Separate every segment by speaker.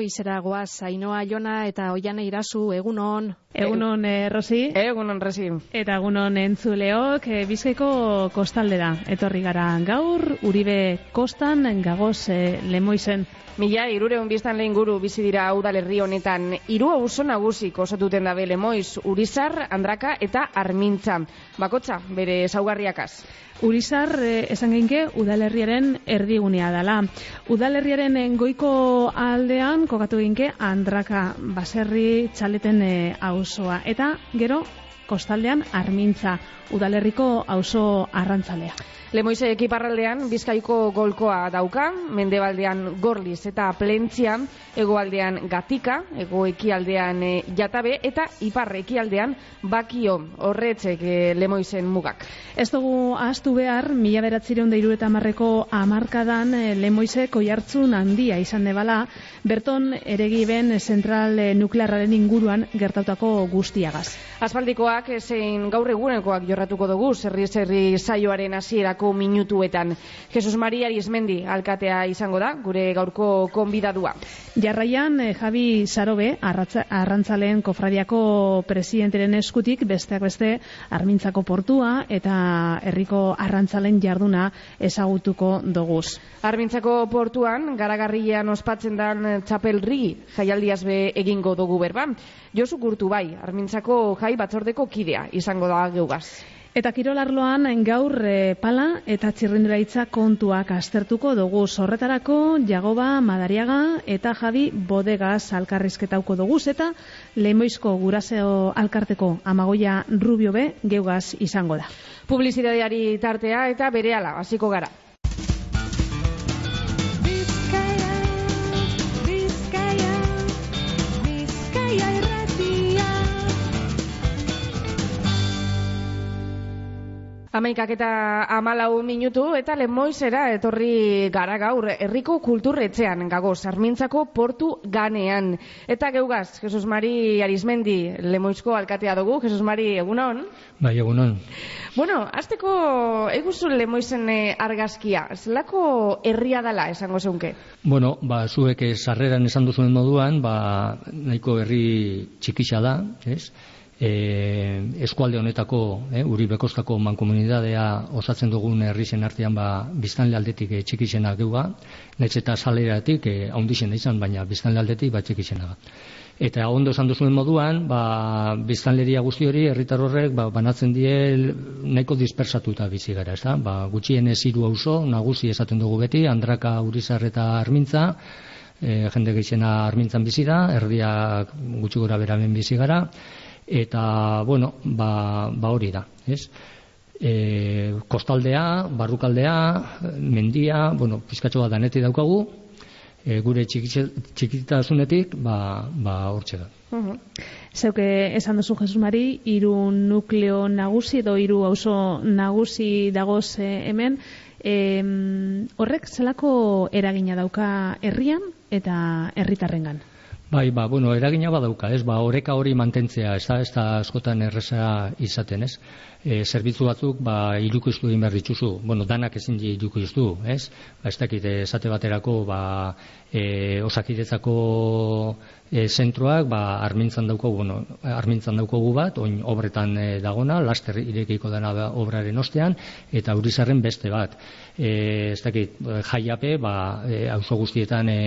Speaker 1: Izera goaz, Ainoa Jona eta Oiane Irazu, egunon.
Speaker 2: Egunon, e, Rosi.
Speaker 3: Egunon, Rosi.
Speaker 2: Eta egunon entzuleok, e, bizkaiko kostaldera. Etorri gara gaur, Uribe kostan, gagoz e, lemo izen.
Speaker 3: Mila, irureun biztan lehen guru bizi dira udalerri honetan. Iru auzo nagusik osatuten dabe lemoiz, Urizar, Andraka eta Armintza. Bakotza, bere saugarriakaz.
Speaker 2: Urizar, eh, esan geinke, udalerriaren erdigunea dela. Udalerriaren eh, goiko aldean, kokatu geinke, Andraka baserri txaleten eh, auzoa. Eta, gero, kostaldean, Armintza, udalerriko auzo arrantzalea.
Speaker 3: Lemoize ekiparraldean Bizkaiko golkoa dauka, mendebaldean Gorliz eta Plentzia, hegoaldean Gatika, ego ekialdean e, Jatabe eta ipar ekialdean Bakio, horretzek e, Lemoizen mugak.
Speaker 2: Ez dugu ahaztu behar, mila beratzireun deiru eta marreko amarkadan e, Lemoize koiartzun handia izan debala, berton eregiben zentral nuklearraren inguruan gertautako guztiagaz.
Speaker 3: Aspaldikoak zein gaur egunekoak jorratuko dugu, zerri zerri saioaren hasiera hasierako minutuetan. Jesus Maria Arizmendi alkatea izango da, gure gaurko konbidadua.
Speaker 2: Jarraian, eh, Javi Sarobe, arrantzaleen kofradiako presidenteren eskutik, besteak beste, armintzako portua eta herriko arrantzalen jarduna ezagutuko doguz.
Speaker 3: Armintzako portuan, garagarrian ospatzen dan txapelri jaialdiaz be egingo dugu berba. Josu Gurtu bai, armintzako jai batzordeko kidea izango da geugaz.
Speaker 2: Eta kirolarloan gaur e, pala eta txirrindulaitza kontuak astertuko dugu horretarako Jagoba Madariaga eta Javi Bodegaz alkarrizketauko dugu eta Lemoizko Guraseo alkarteko Amagoia Rubio be geugaz izango da.
Speaker 3: Publizitateari tartea eta berehala hasiko gara. Amaikak eta amalau minutu eta lemoizera etorri gara gaur herriko kulturretzean gago sarmintzako portu ganean. Eta geugaz, Jesus Mari Arizmendi lemoizko alkatea dugu. Jesus Mari, egunon?
Speaker 4: Bai, egunon.
Speaker 3: Bueno, azteko eguzu lemoizen eh, argazkia. Zelako herria dala esango zeunke?
Speaker 4: Bueno, ba, zuek sarreran esan duzuen moduan, ba, nahiko herri txikixa da, ez? E, eskualde honetako e, uri bekostako mankomunidadea osatzen dugun herrisen artean ba, biztanle aldetik e, txikizena geuga, nahiz eta saleratik e, haundizena izan, baina biztanle aldetik ba, txikizena Eta ondo esan duzuen moduan, ba, biztanleria guzti hori, herritar horrek, ba, banatzen die nahiko dispersatuta bizi gara, ez da? Ba, gutxien ez hiru auzo, nagusi esaten dugu beti, Andraka, Urizar eta Armintza, e, jende gehizena Armintzan bizi da, erdiak gutxi gora beramen bizi gara, eta bueno, ba, ba hori da, ez? E, kostaldea, barrukaldea, mendia, bueno, pizkatxo bat daneti daukagu, e, gure txikitasunetik, ba, ba hortxe da.
Speaker 2: Zeuke esan duzu Jesus Mari, hiru nukleo nagusi edo hiru auzo nagusi dagoz eh, hemen, e, horrek zelako eragina dauka herrian eta herritarrengan?
Speaker 4: Bai, ba, bueno, eragina badauka, ez, ba, oreka hori mantentzea, ez da, ez da askotan erresa izaten, ez. E, zerbitzu batzuk, ba, irukustu egin behar dituzu, bueno, danak ezin di irukustu, ez. Ba, ez dakit, esate baterako, ba, e, osakidetzako e, zentroak, ba, armintzan daukogu, bueno, armintzan daukogu bat, oin obretan e, dagona, laster irekiko dena da obraren ostean, eta urizarren beste bat. E, ez dakit, jaiape, ba, e, auzo guztietan e,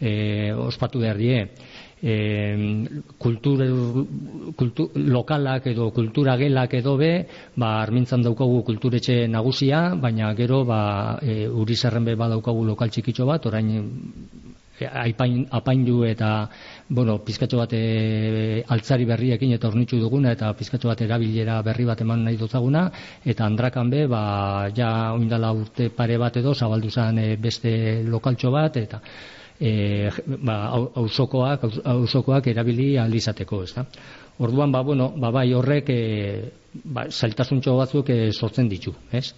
Speaker 4: e, ospatu behar die, e, kultur, kultur, lokalak edo kultura gelak edo be, ba, armintzan daukagu kulturetxe nagusia, baina gero ba, e, urizarren be badaukagu lokal txikitxo bat, orain aipain, apaindu eta bueno, pizkatxo bat e, altzari berriekin eta ornitzu duguna eta pizkatxo bat erabilera berri bat eman nahi dutzaguna eta andrakan be, ba, ja oindala urte pare bat edo zabaldu zen e, beste lokaltxo bat eta e, ba, ausokoak, ausokoak erabili alizateko, ez da? Orduan, ba, bueno, ba, bai horrek e, ba, zailtasuntxo batzuk e, sortzen ditu, ez?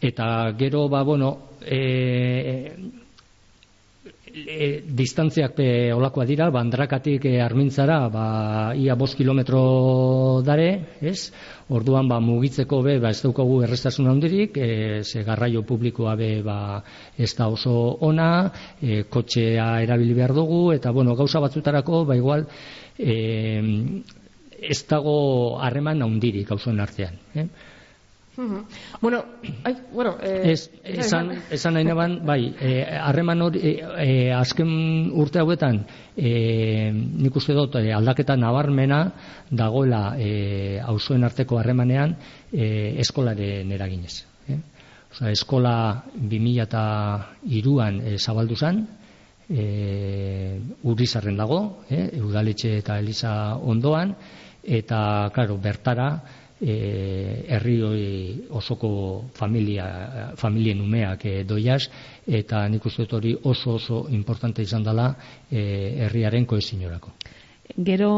Speaker 4: Eta gero, ba, bueno, e, e, distantziak pe olakoa dira, bandrakatik e, armintzara, ba, ia bost kilometro dare, ez? Orduan, ba, mugitzeko be, ba, ez daukagu errestasun handirik, e, ze garraio publikoa be, ba, ez da oso ona, e, kotxea erabili behar dugu, eta, bueno, gauza batzutarako, ba, igual, e, ez dago harreman handirik gauzuen artean, eh?
Speaker 3: Bueno, ai, bueno,
Speaker 4: eh, es, esan, esan nahi naban, bai, eh, harreman hori, eh, eh, azken urte hauetan, eh, nik uste dut eh, aldaketa nabarmena dagoela eh, auzuen arteko harremanean eh, eskolaren eraginez. Eh? Osa, eskola 2002an eh, zabaldu zen, eh, urizarren dago, eh, udaletxe eta eliza ondoan, eta, claro, bertara, e, herri osoko familia, familien umeak e, doiaz, eta nik uste dut hori oso oso importante izan dela e, herriaren koezinorako.
Speaker 2: Gero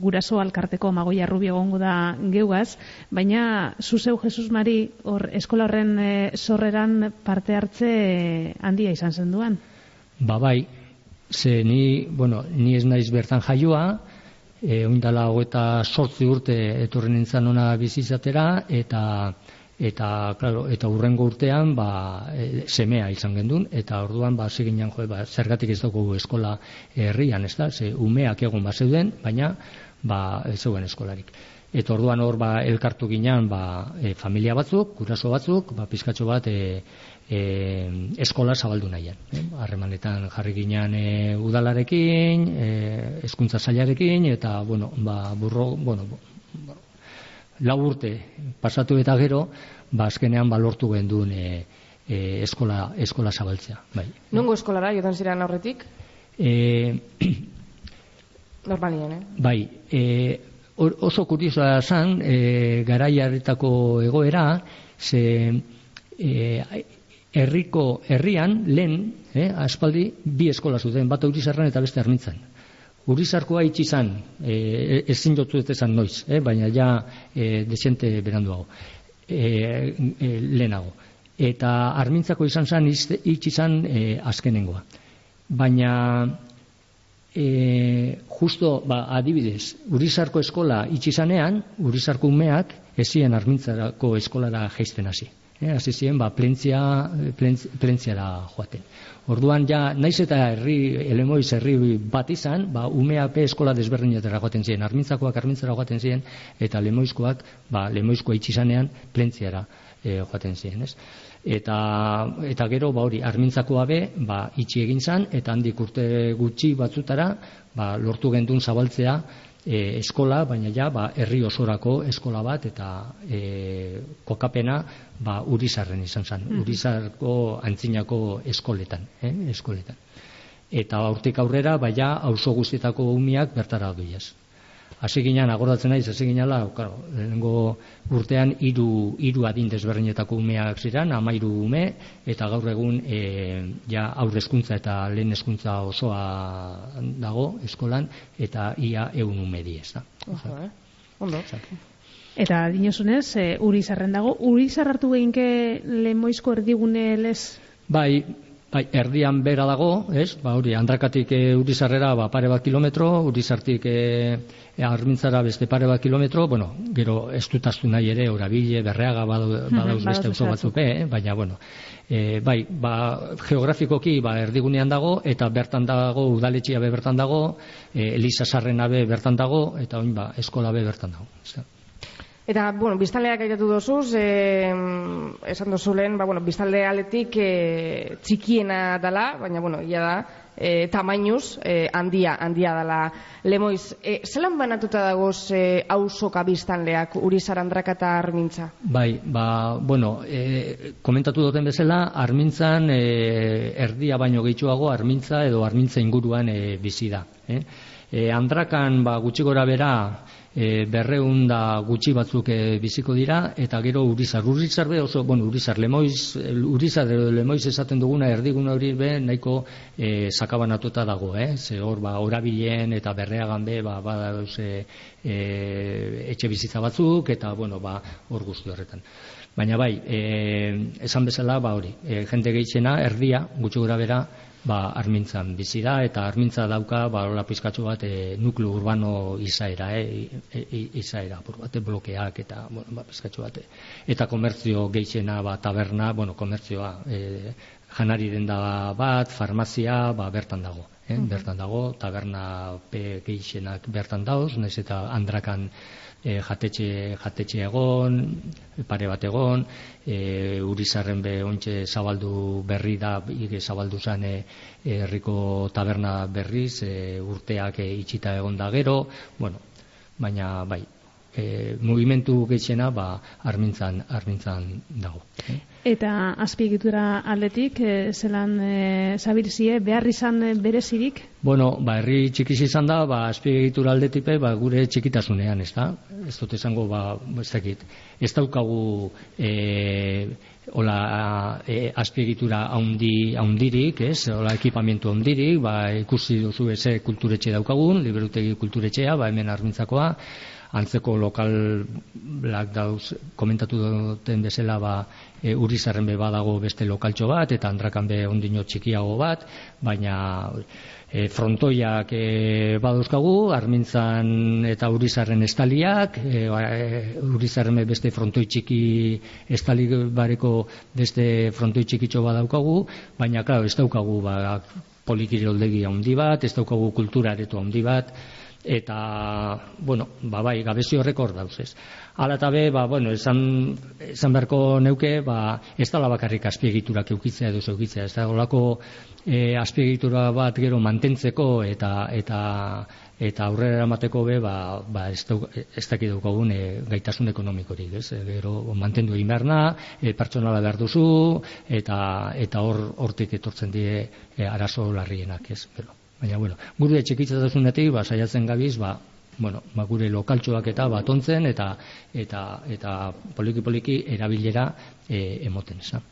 Speaker 2: guraso alkarteko magoia rubi egongo da geugaz, baina zuzeu Jesus Mari hor eskola horren e, sorreran parte hartze handia izan zen duan?
Speaker 4: Ba bai, ze ni, bueno, ni ez naiz bertan jaioa, e, oindala hogeita sortzi urte etorri nintzen ona bizizatera eta eta claro, eta urrengo urtean ba, e, semea izan gendun eta orduan ba hasi ginen jo ba, zergatik ez dugu eskola herrian ez da ze umeak egon ba zeuden baina ba ez zeuen eskolarik. Eta orduan hor ba elkartu ginean ba, e, familia batzuk guraso batzuk ba pizkatxo bat e, e, eskola zabaldu nahian. Eh? Harremanetan jarri ginean e, udalarekin, e, eskuntza zailarekin, eta, bueno, ba, burro, bueno, lau urte pasatu eta gero, ba, azkenean balortu genduen e, e, eskola, eskola zabaltzea. Bai.
Speaker 3: Nungo eskolara, jodan ziren aurretik?
Speaker 4: E,
Speaker 3: Normalien, eh?
Speaker 4: Bai, e, oso kuriosoa zan, e, garaiaretako egoera, ze e, herriko herrian lehen, eh, aspaldi bi eskola zuten, bat Urizarran eta beste Armintzan. Urizarkoa itxi izan, eh, ezin jotu ez esan noiz, eh, baina ja eh, desente beranduago. Eh, eh, lehenago. Eta Armintzako izan zen itxi izan eh, azkenengoa. Baina e, justo ba, adibidez, Urizarko eskola itxi zanean, Urizarko umeak ezien Armintzarako eskolara jaisten hasi hasi ziren ba plentzia plentziara joaten. Orduan ja naiz eta herri elemoiz herri bat izan, ba umeape eskola desberdinetara joaten ziren, armintzakoak armintzara joaten ziren eta lemoizkoak ba lemoizkoa itzi zanean plentziara e, joaten ziren, ez? Eta, eta gero ba hori armintzakoa be ba itxi egin zan eta handik urte gutxi batzutara ba lortu gendun zabaltzea e, eskola, baina ja, ba, herri osorako eskola bat, eta e, kokapena, ba, urizarren izan zen, mm. urizarko antzinako eskoletan, eh, eskoletan. Eta aurtik aurrera, baina, auzo guztietako umiak bertara duiaz hasi ginen agoratzen naiz hasi ginela claro lehengo urtean hiru hiru adin desberdinetako umeak ziren 13 ume eta gaur egun e, ja aurre hezkuntza eta lehen hezkuntza osoa dago eskolan eta ia 100 ume di ezta?
Speaker 3: Eh? ondo.
Speaker 2: Eta dinosunez, e, Urizarren dago, Urizar hartu gehinke lemoizko erdigune lez?
Speaker 4: Bai, Bai, erdian bera dago, ez? Ba, hori, andrakatik e, urizarrera ba, pare bat kilometro, urizartik e, e, armintzara beste pare bat kilometro, bueno, gero ez dutaztu nahi ere, orabile, berreaga badauz beste oso batzuk, eh? baina, bueno, e, bai, ba, geografikoki ba, erdigunean dago, eta bertan dago, udaletxia be bertan dago, e, Elisa Sarrena be bertan dago, eta oin, ba, eskola be bertan dago.
Speaker 3: Eta, bueno, biztaldeak aitatu dozuz, e, esan dozu lehen, ba, bueno, biztalde aletik e, txikiena dela, baina, bueno, ia da, e, tamainuz, e, handia, handia dela lemoiz. E, zelan banatuta dagoz e, ausoka biztanleak, urizar andraka eta armintza?
Speaker 4: Bai, ba, bueno, e, komentatu duten bezala, armintzan e, erdia baino gehituago armintza edo armintza inguruan e, bizi da. Eh? E, andrakan, ba, gutxi gora bera, e, berreun da gutxi batzuk e, biziko dira, eta gero urizar. Urizar be oso, bueno, urizar, lemoiz, urizar edo lemoiz esaten duguna erdigun hori be nahiko e, sakabanatuta dago, eh? Ze hor, ba, orabilen eta berreagan be, ba, ba, e, etxe bizitza batzuk, eta, bueno, ba, hor guzti horretan. Baina bai, e, esan bezala, ba hori, e, jente gehitzena, erdia, gutxi gura bera, ba, armintzan bizi da, eta armintza dauka, ba, hola pizkatzu bat, e, nuklu urbano izaera, e, e, izaera, por bate blokeak, eta, bueno, ba, pizkatzu bat, eta komertzio geixena, ba, taberna, bueno, komertzioa, e, janari denda bat, farmazia, ba, bertan dago. Eh? Bertan dago, taberna pe geixenak bertan dauz, naiz eta andrakan e, jatetxe, jatetxe egon, pare bat egon, e, urizarren be ontxe zabaldu berri da, ige zabaldu zane herriko taberna berriz, e, urteak e, itxita egon da gero, bueno, baina bai, e, mugimendu gehiena ba, armintzan, armintzan dago.
Speaker 2: Eta azpiegitura aldetik, e, zelan e, zabirzie, behar izan berezirik?
Speaker 4: Bueno, ba, herri txikiz izan da, ba, azpiegitura aldetik ba, gure txikitasunean, ez da? Ez dut esango, ba, ez dakit, ez daukagu e, hola e, azpiegitura haundi, haundirik, ez? Hola ekipamentu haundirik, ba, ikusi duzu eze kulturetxe daukagun, liberutegi kulturetxea, ba, hemen armintzakoa, antzeko lokalak dauz komentatu duten bezala ba e, Urizarren be badago beste lokaltxo bat eta Andrakan be ondino txikiago bat baina e, frontoiak e, baduzkagu Armintzan eta Urizarren estaliak e, ba, e, Urizarren beste frontoi txiki estali bareko beste frontoi txikitxo badaukagu baina claro ez daukagu ba polikiroldegi handi bat ez daukagu kultura areto handi bat eta bueno, ba bai, gabezi horrek hor dauz. Hala ta be, ba bueno, esan esan berko neuke, ba ez da bakarrik azpiegiturak eukitzea edo eukitzea, ez da holako e, azpiegitura bat gero mantentzeko eta eta eta aurrera eramateko be, ba ba ez da ez da e, gaitasun ekonomikorik, ez. E, gero mantendu egin berna, e, pertsonala behar duzu eta eta hor hortik etortzen die e, arazo larrienak, ez. Pero Baina, bueno, gure txikitzatasunetik, ba, saiatzen gabiz, ba, bueno, ba, gure lokaltxoak eta batontzen eta eta eta poliki poliki erabilera e, emoten, ez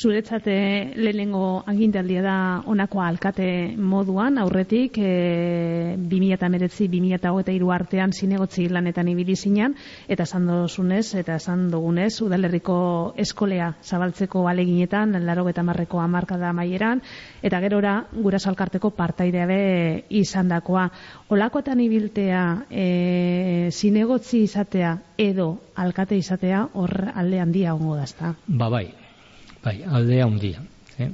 Speaker 2: Zuretzate lehenengo agintaldia da honako alkate moduan, aurretik e, 2008-2008 artean zinegotzi lanetan ibili zinean, eta esan dozunez, eta esan dugunez, udalerriko eskolea zabaltzeko aleginetan, laro eta marreko amarka da maieran, eta gerora gura salkarteko partaidea be izan dakoa. Olakoetan ibiltea e, zinegotzi izatea edo alkate izatea hor alde handia ongo dazta.
Speaker 4: Ba bai, bai, aldea handia. Eh?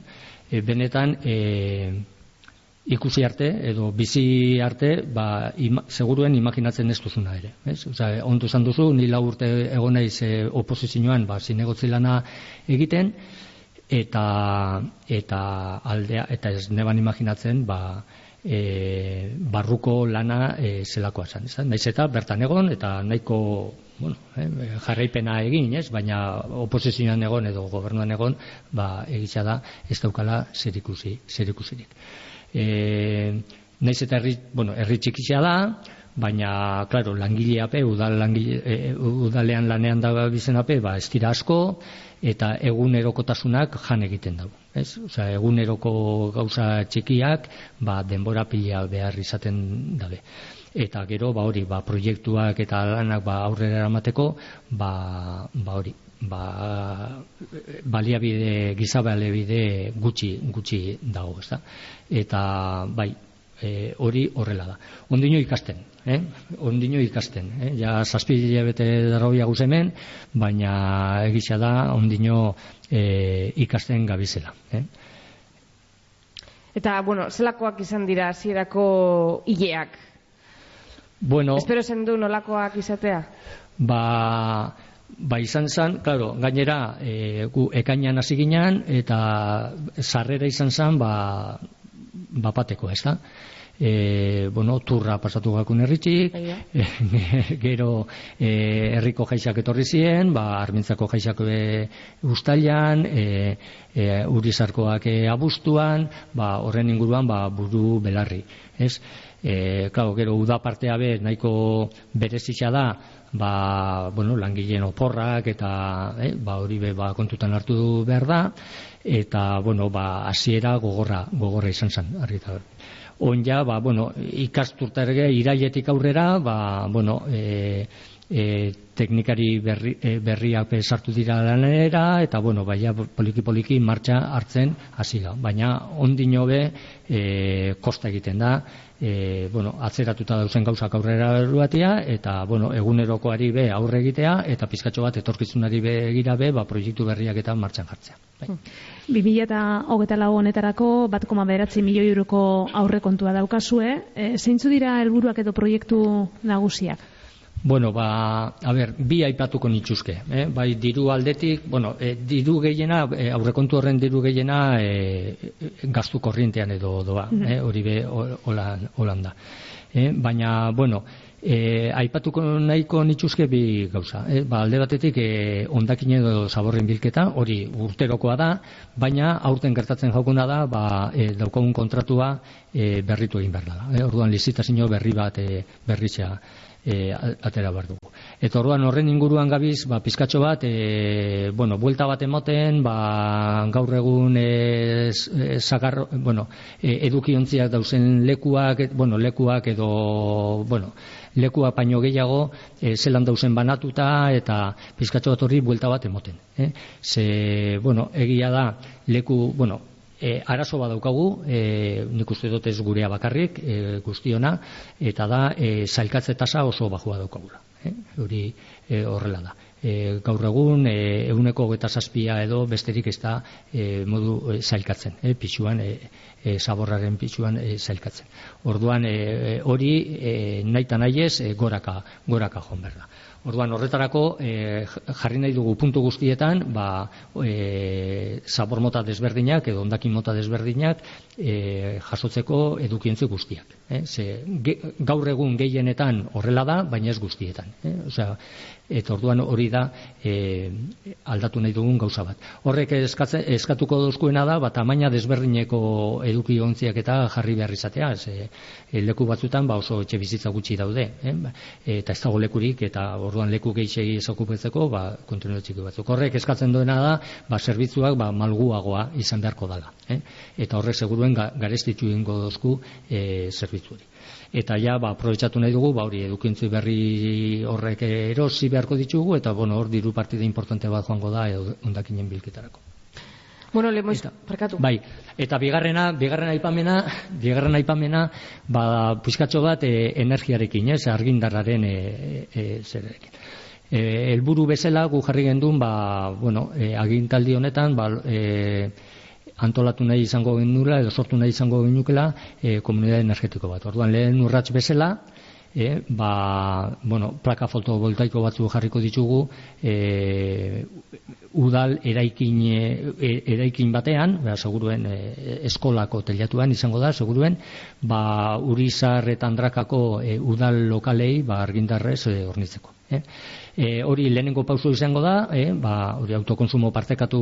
Speaker 4: E, benetan, e, ikusi arte, edo bizi arte, ba, ima, seguruen imaginatzen ez duzuna ere. Ez? Osa, ondu zan duzu, nila urte egoneiz e, oposizioan, ba, zinegotzi lana egiten, eta, eta aldea, eta ez neban imaginatzen, ba, e, barruko lana e, zelakoa zan. Naiz eta bertan egon, eta nahiko bueno, eh, jarraipena egin, ez? baina oposizioan egon edo gobernuan egon, ba, egitza da ez daukala zer ikusi, zer ikusirik. E, naiz eta herri, bueno, herri txikitzea da, baina, klaro, langileape, udal langile, e, udalean lanean da bizenape, ba, ez dira asko, eta egunerokotasunak jan egiten dago. Ez? Osea, eguneroko gauza txikiak, ba, denbora pila behar izaten dabe eta gero ba hori ba proiektuak eta lanak ba aurrera eramateko ba ba hori ba baliabide gizabalebide gutxi gutxi dago ezta? Eta bai e, hori horrela da. Ondino ikasten eh? Ondino ikasten eh? Ja 7 hilabete darroia guzemen baina egisa da ondino e, ikasten gabizela eh?
Speaker 3: Eta, bueno, zelakoak izan dira hasierako hileak
Speaker 4: Bueno,
Speaker 3: Espero zen du nolakoak izatea?
Speaker 4: Ba, ba izan zen, claro, gainera e, gu ekainan hasi ginean eta sarrera izan zen ba, bapateko, ez da? E, bueno, turra pasatu gakun erritxik, e, gero e, herriko jaixak etorri ziren, ba, armintzako jaixak e, ustailan, e, e, urizarkoak e, abustuan, ba, horren inguruan ba, buru belarri, ez? E, claro, gero uda partea be nahiko berezitza da ba, bueno, langileen oporrak eta eh, ba, hori be ba, kontutan hartu behar da. Eta bueno, ba, hasiera gogorra gogorra izan zen argita On ja, ba, bueno, ikasturta ere irailetik aurrera, ba, bueno, e, e, teknikari berri, e, berriak sartu dira lanera eta bueno, baina poliki poliki martxa hartzen hasi da. Baina ondino be e, kosta egiten da, e, bueno, atzeratuta dauzen gauzak aurrera eruatia eta bueno, egunerokoari be aurre egitea eta pizkatxo bat etorkizunari begira be ba, proiektu berriak eta martxan jartzea. Bai.
Speaker 2: 2024 honetarako bat koma beratzi milioi euroko aurre kontua daukazue, e, zeintzu dira helburuak edo proiektu nagusiak?
Speaker 4: Bueno, ba, a ber, bi aipatuko nituzke, eh? bai diru aldetik, bueno, e, diru gehiena, e, aurrekontu horren diru gehiena e, gastu korrientean edo doa, mhm. eh? hori be holan, holan da. Eh? Baina, bueno, e, aipatuko nahiko nituzke bi gauza. Eh? Ba, alde batetik e, ondakin edo zaborren bilketa, hori urterokoa da, baina aurten gertatzen jaukuna da, ba, e, daukagun kontratua e, berritu egin behar da. Eh? Orduan lizitazio berri bat e, berritzea e, atera behar dugu. Eta orduan horren inguruan gabiz, ba, pizkatxo bat, e, bueno, buelta bat emoten, ba, gaur egun e, zagar, bueno, e, edukiontziak dauzen lekuak, bueno, lekuak edo, bueno, lekua paino gehiago e, zelan dauzen banatuta eta pizkatxo bat horri buelta bat emoten. Eh? Ze, bueno, egia da, leku, bueno, e, arazo bat daukagu, e, nik uste dut ez gurea bakarrik, e, guztiona, eta da, e, zailkatze tasa oso bajua daukagula. E, hori e, horrela da. E, gaur egun, e, euneko geta zazpia edo besterik ez da e, modu e, zailkatzen, e, pixuan, e, e, zaborraren pixuan e, zailkatzen. Orduan, e, hori e, nahi eta nahi ez, e, goraka, goraka joan berda. Orduan horretarako e, jarri nahi dugu puntu guztietan, ba, e, zabor mota desberdinak edo ondakin mota desberdinak e, jasotzeko edukientzu guztiak. E, ze, gaur egun gehienetan horrela da, baina ez guztietan. E, osea, eta orduan hori da e, aldatu nahi dugun gauza bat. Horrek eskatze, eskatuko dozkuena da, bat amaina desberdineko eduki ontziak eta jarri behar izatea, ze, e, leku batzutan ba oso etxe bizitza gutxi daude, eh? eta ez dago lekurik, eta orduan leku gehiago ezokupetzeko, ba, kontinu txiki batzuk. Horrek eskatzen duena da, ba, zerbitzuak ba, malguagoa izan beharko dala. Eh? Eta horrek seguruen ga, garestitzu ingo dozku e, zerbitzu eta ja ba aprobetxatu nahi dugu ba hori edukintzu berri horrek erosi beharko ditugu eta bueno hor diru partida importante bat joango da hondakinen bilketarako
Speaker 3: Bueno, le hemos parkatu.
Speaker 4: Bai, eta bigarrena, bigarrena aipamena, bigarren aipamena, ba puskatxo bat e, energiarekin, ez, argindarraren e, e, zerekin. E, elburu bezala gu jarri gendun, ba, bueno, e, agintaldi honetan, ba, e, antolatu nahi izango genula edo sortu nahi izango genukela e, komunidade energetiko bat. Orduan lehen urrats bezala, e, ba, bueno, plaka fotovoltaiko batzu jarriko ditugu e, udal eraikin, e, eraikin batean, ba, seguruen e, eskolako telatuan izango da, seguruen, ba, urizar eta andrakako e, udal lokalei ba, argindarrez e, ornitzeko. E, hori lehenengo pauso izango da, e, ba, hori autokonsumo partekatu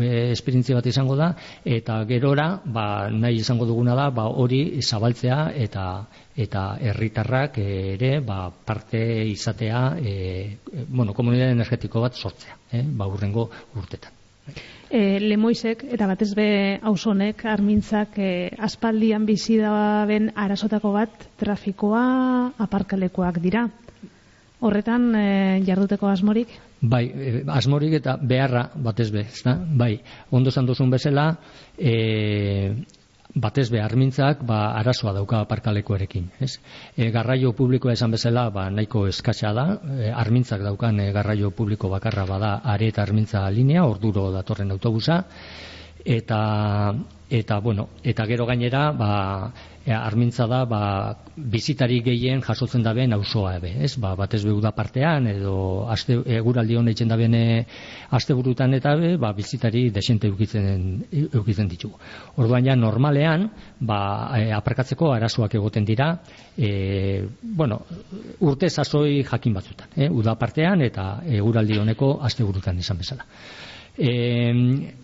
Speaker 4: e, esperientzia bat izango da, eta gerora ba, nahi izango duguna da ba, hori zabaltzea eta eta herritarrak ere ba, parte izatea e, bueno, komunidade energetiko bat sortzea, e, ba, urrengo urtetan.
Speaker 2: E, Lemoizek eta batez be ausonek armintzak e, aspaldian bizi da ben arasotako bat trafikoa aparkalekoak dira horretan e, jarduteko asmorik?
Speaker 4: Bai, e, asmorik eta beharra batez be, ezta? Bai, ondo zan duzun bezala, e, batez be armintzak ba arazoa dauka aparkalekuarekin, ez? E, garraio publikoa esan bezala, ba nahiko eskasa da, e, armintzak daukan e, garraio publiko bakarra bada are eta armintza linea, orduro datorren autobusa eta eta bueno, eta gero gainera, ba e, armintza da ba, bizitari gehien jasotzen daben auzoa ebe, ez? Ba, batez behu da partean edo aste eguraldi honetzen da bene asteburutan eta be, ba, bizitari desente eukitzen eukitzen ditugu. Orduan ja normalean, ba, e, aparkatzeko arazoak egoten dira, e, bueno, urte sasoi jakin batzutan, eh? Uda partean eta eguraldi honeko asteburutan izan bezala. E,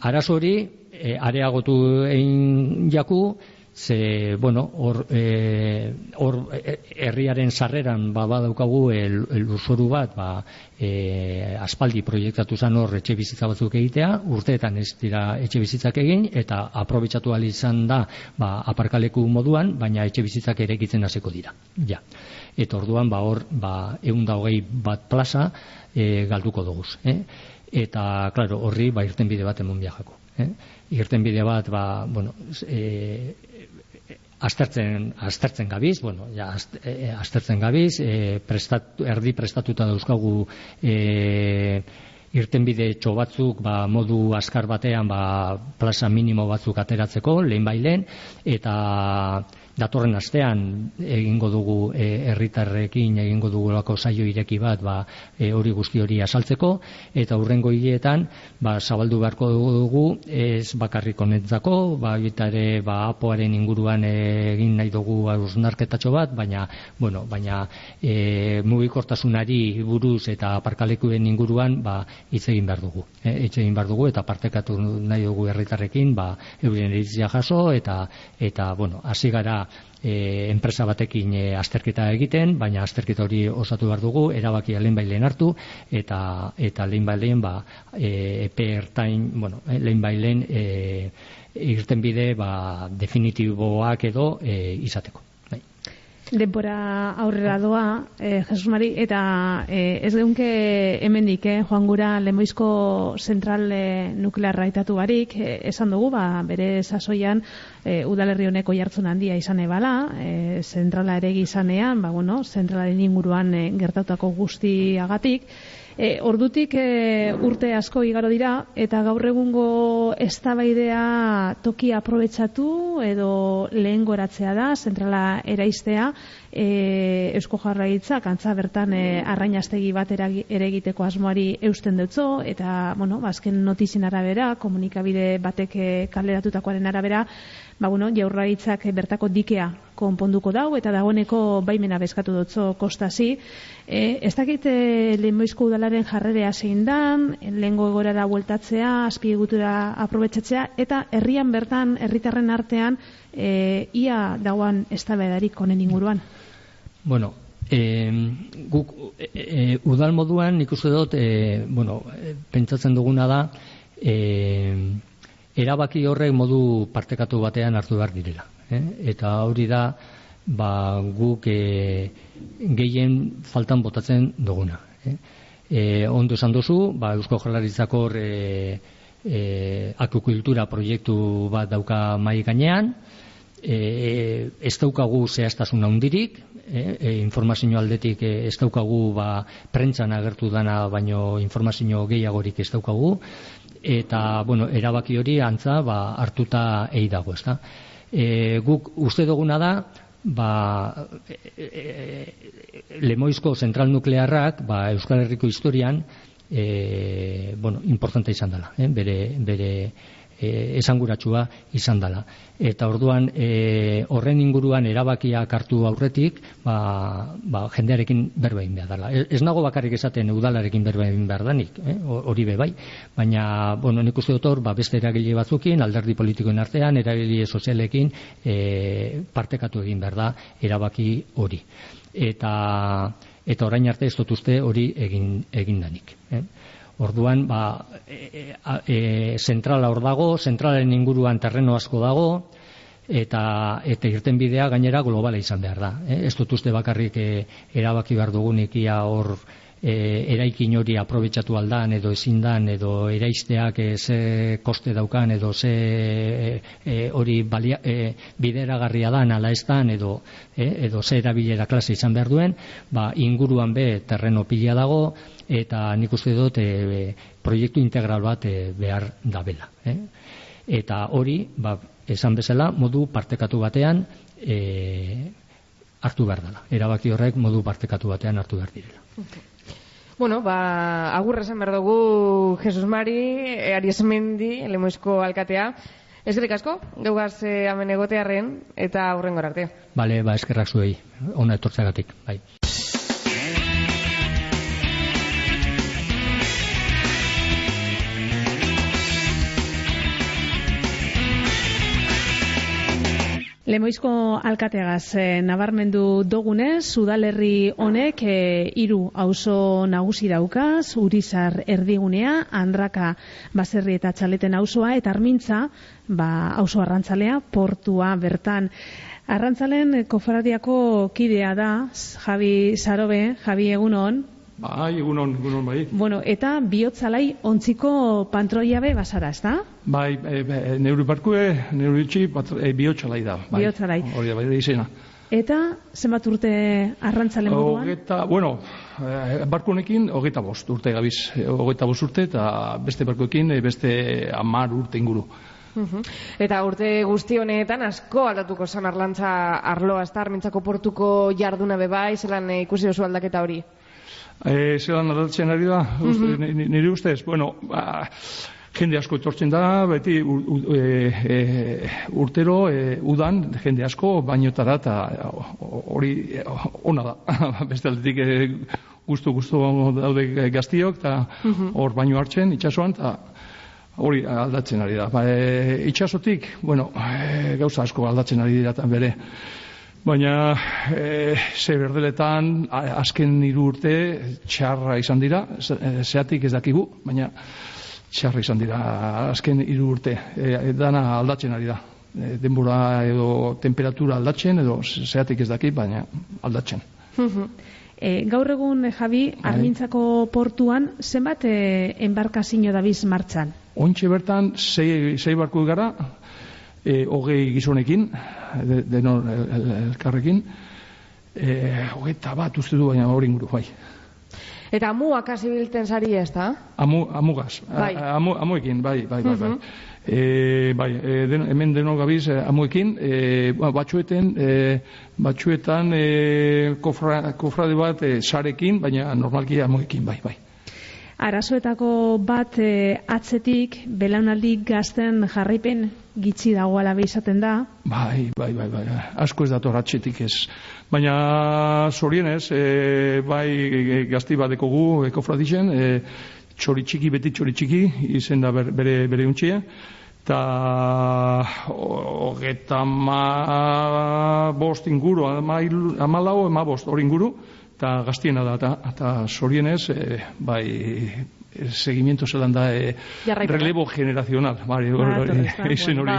Speaker 4: arazo hori e, areagotu egin jaku ze, bueno, hor, e, hor e, herriaren sarreran ba, badaukagu lurzoru bat, ba, e, aspaldi proiektatu zan hor etxe bizitza batzuk egitea, urteetan ez dira etxe bizitzak egin, eta aprobetsatu izan da ba, aparkaleku moduan, baina etxe bizitzak ere egitzen hasiko dira. Ja. Eta orduan, ba, hor, ba, egun da hogei bat plaza e, galduko dugu. Eh? Eta, klaro, horri, ba, irten bide bat emon biajako. Eh? Irten bide bat, ba, bueno, e, aztertzen, aztertzen gabiz, bueno, ja, e, aztertzen gabiz, e, prestat, erdi prestatuta dauzkagu e, irtenbide txo batzuk ba, modu askar batean ba, plaza minimo batzuk ateratzeko, lehen bailen, eta datorren astean egingo dugu e, herritarrekin egingo dugu lako saio ireki bat ba, e, hori guzti hori asaltzeko eta hurrengo hileetan ba, zabaldu beharko dugu ez bakarrik honetzako ba, ere ba, apoaren inguruan egin nahi dugu ausnarketatxo bat baina, bueno, baina e, mugikortasunari buruz eta aparkalekuen inguruan ba, hitz egin behar dugu e, hitz egin behar dugu eta partekatu nahi dugu herritarrekin ba, eurien eritzia jaso eta, eta bueno, hasi gara e, enpresa batekin e, azterketa egiten, baina azterketa hori osatu behar dugu, erabaki lehen bailen hartu, eta eta lehen bailen ba, e, epe ertain, bueno, e, lehen bailen e, irten bide ba, definitiboak edo e, izateko.
Speaker 2: Denpora aurrera doa, eh, Jesus Mari, eta eh, ez geunke hemendik, eh, joan gura lemoizko zentral eh, nuklearra itatu barik, eh, esan dugu, ba, bere sasoian eh, udalerri honeko jartzen handia izan ebala, eh, zentrala ere gizanean, ba, bueno, zentralaren inguruan eh, gertatutako guztiagatik, E, ordutik e, urte asko igaro dira eta gaur egungo eztabaidea toki aprobetsatu edo lehen goratzea da, zentrala eraistea, e, Eusko Jarraitza kantza bertan e, arrainastegi bat ere egiteko asmoari eusten dutzo eta bueno, bazken notizien arabera, komunikabide batek e, kaleratutakoaren arabera, ba, bueno, jaurlaritzak bertako dikea konponduko dau eta dagoeneko baimena bezkatu dutzo kostasi. E, ez dakit e, lehenboizko udalaren jarrerea zein dan, lehengo egorara bueltatzea, azpiegutura aprobetsatzea, eta herrian bertan, herritarren artean, e, ia dauan ez honen inguruan.
Speaker 4: Bueno, e, guk e, e, udal moduan nik uste dut, e, bueno, pentsatzen duguna da, e, erabaki horrek modu partekatu batean hartu behar direla. Eh? Eta hori da ba, guk e, gehien faltan botatzen duguna. Eh? E, ondo esan duzu, ba, Eusko Jolaritzako e, e, akukultura proiektu bat dauka mai gainean, e, ez daukagu zehaztasun handirik, e, informazio aldetik ez daukagu ba, prentzan agertu dana, baino informazio gehiagorik ez daukagu, eta bueno, erabaki hori antza ba, hartuta egi dago, ezta? E, guk uste duguna da ba, e, e, lemoizko zentral nuklearrak ba, Euskal Herriko historian e, bueno, importante izan dela, eh? bere, bere e, esanguratsua izan dela. Eta orduan e, horren inguruan erabakiak hartu aurretik, ba, ba, jendearekin berbein behar dela. Ez, nago bakarrik esaten udalarekin berbein behar danik, eh? hori be bai. Baina, bueno, nik uste dut hor, ba, beste eragile batzukin, alderdi politikoen artean, eragile sozialekin e, partekatu egin behar da erabaki hori. Eta eta orain arte ez dut uste hori egin, egin danik. Eh? Orduan, ba, e, e, e, zentrala hor dago, zentralen inguruan terreno asko dago, eta eta irten bidea gainera globala izan behar da. Eh? Ez dut uste bakarrik e, erabaki behar dugunik ia hor e, eraikin hori aprobetsatu aldan edo ezin dan edo eraisteak e, ze koste daukan edo ze e, hori balia, e, bideragarria dan ala ez dan edo, e, edo ze erabilera klase izan behar duen, ba, inguruan be terreno pila dago, eta nik uste dut e, proiektu integral bat e, behar dabela. Eh? Eta hori, ba, esan bezala, modu partekatu batean e, hartu behar dela. Erabaki horrek modu partekatu batean hartu behar direla.
Speaker 3: Bueno, ba, agurra esan behar dugu Jesus Mari, Aries Mendi, Lemoizko Alkatea. Eskerrik asko, geugaz eh, hemen egotearren eta aurrengor arte.
Speaker 4: Bale, ba, eskerrak zuei, ona etortzagatik, bai.
Speaker 2: Lemoizko alkategaz e, nabarmendu dogunez, udalerri honek e, hiru auzo nagusi daukaz, Urizar erdigunea, Andraka baserri eta txaleten auzoa eta Armintza, ba auzo arrantzalea, portua bertan. Arrantzalen kofradiako kidea da, Javi Sarobe, Javi Egunon,
Speaker 5: Bai, egunon, egunon, bai.
Speaker 2: Bueno, eta bihotzalai ontziko pantroia be basara, ez da?
Speaker 5: Bai, e, e, neuri barkue, neuri itxi, e, bihotzalai da. Bai.
Speaker 2: Bihotzalai.
Speaker 5: Hori da, bai, da izena.
Speaker 2: Eta, zenbat urte arrantzale moduan?
Speaker 5: Ogeta, bueno, e, barkunekin, hogeta bost urte gabiz. Hogeta bost urte, eta beste barkuekin, e, beste amar urte inguru.
Speaker 3: Uhum. Eta urte guzti honetan asko aldatuko zan arlantza arloa, ez da, armintzako portuko jarduna bebai, zelan e, ikusi oso aldaketa hori?
Speaker 5: E, zelan aldatzen ari da, mm -hmm. nire ustez, bueno, ba, jende asko etortzen da, beti u, u, e, e, urtero, e, udan, jende asko, bainotara, eta hori ona da, beste aldetik e, guztu, guztu daude gaztiok, eta hor baino hartzen, itxasuan, eta hori aldatzen ari da. Ba, e, itxasotik, bueno, e, gauza asko aldatzen ari dira bere, Baina, e, ze berdeletan, azken hiru urte, txarra izan dira, zeatik ez dakigu, baina txarra izan dira, azken hiru urte, e, dana aldatzen ari da. E, denbora edo temperatura aldatzen, edo zeatik ez dakik, baina aldatzen.
Speaker 2: e, gaur egun, Javi, bai. armintzako portuan, zenbat e, enbarkazio dabiz martxan?
Speaker 5: Ontxe bertan, zei, zei barku gara, e, hogei gizonekin, denon elkarrekin, e, hogeita bat uste du baina hori inguru, bai.
Speaker 3: Eta amuak hasi bilten sari ez da?
Speaker 5: Amu, amugaz, bai. amu, amuekin, bai, bai, bai, bai. E, bai, e, den, hemen deno gabiz e, amuekin, e, ba, batxueten, e, batxuetan e, kofra, kofrade bat e, sarekin, baina normalki amuekin, bai, bai.
Speaker 2: Arazoetako bat e, atzetik, belaunaldi gazten jarraipen gitxi dagoela izaten da.
Speaker 5: Bai, bai, bai, bai, asko ez dator atxetik ez. Baina, zorienez, e, bai gazti badeko gu, eko fradizen, e, txori txiki, beti txori txiki, izen da bere, bere untxia, eta hogeta ma bost inguru, ama lau, ama bost hori inguru, eta gaztiena da, eta zorienez, e, bai, el seguimiento zelan da e, relevo generacional bai, izen hori.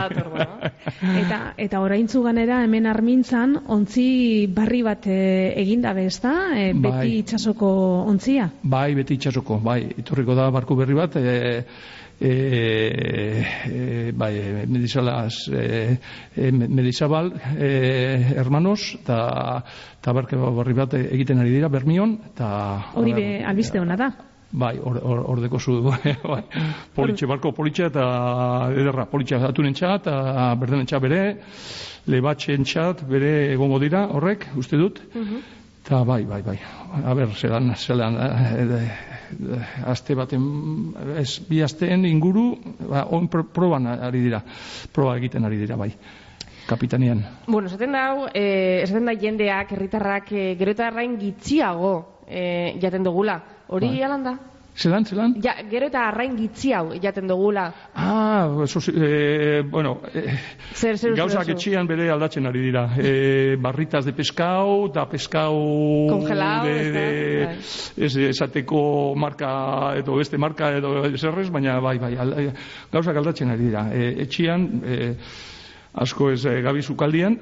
Speaker 2: eta, eta oraintzu ganera hemen armintzan ontzi barri bat e, egin dabe ez da e, beti bai. itxasoko ontzia?
Speaker 5: Bai beti itxasoko bai. Iturriko da barku berri bat e, e, e, bai, medizalaz e, e, medizabal e, hermanos eta eta barri bat egiten ari dira bermion eta
Speaker 2: hori be albiste hona da.
Speaker 5: Bai, ordeko or, zu, bai, bai. politxe, barko politxe eta ederra, politxe atunen txat, eta berdenen txat bere, lebatxen txat bere egongo dira, horrek, uste dut, eta bai, bai, bai, a ber, zelan, zelan, e, e, azte baten, ez, bi azteen inguru, ba, on proban ari dira, proba egiten ari dira, bai kapitanian.
Speaker 3: Bueno, esaten da, eh, esaten da jendeak, herritarrak, eh, gero eta gitxiago eh, jaten dugula. Hori bai. alan da?
Speaker 5: Zelan, zelan?
Speaker 3: Ja, gero eta arrain gitzi hau jaten dugula.
Speaker 5: Ah, eso, eh, bueno, eh, zer, zer, gauzak etxian bere aldatzen ari dira. Eh, barritas de pescau, da pescau...
Speaker 3: Congelao,
Speaker 5: de, de, bai. ez, esateko marka, edo beste marka, edo zerrez, baina bai, bai, al, gauzak aldatzen ari dira. Eh, etxian... Eh, asko ez e, gabi zukaldian.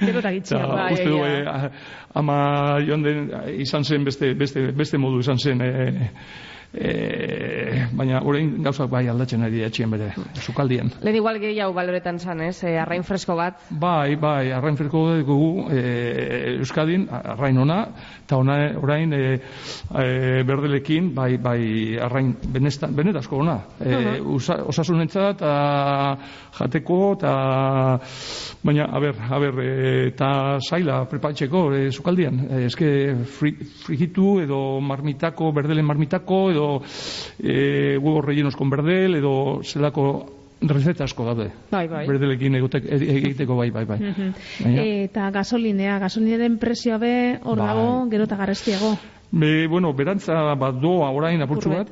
Speaker 2: Gero eta gitxia.
Speaker 5: Bai, uste du, e, ama jonden izan zen beste, beste, beste modu izan zen. E, e, baina orain gauzak bai aldatzen ari etxien bere sukaldian.
Speaker 3: Lehen igual gehiago baloretan zan, ez? E, arrain fresko bat.
Speaker 5: Bai, bai, arrain fresko dugu e, Euskadin, arrain ona, eta ona orain e, e, berdelekin, bai, bai, arrain benestan, benetazko ona. E, uh -huh. osasunentzat, jateko, eta baina, a ber, a ber, eta zaila prepatxeko e, sukaldian. E, eske frigitu edo marmitako, berdelen marmitako, edo e, huevos rellenos con berdel, edo zelako receta asko daude.
Speaker 3: Bai, bai.
Speaker 5: Berdelekin egiteko bai, bai, bai.
Speaker 2: Eta gasolinea, gasolinaren presioa be hor bai. dago, gero eta garestiago.
Speaker 5: Be, bueno, berantza bat doa orain apurtxu bat,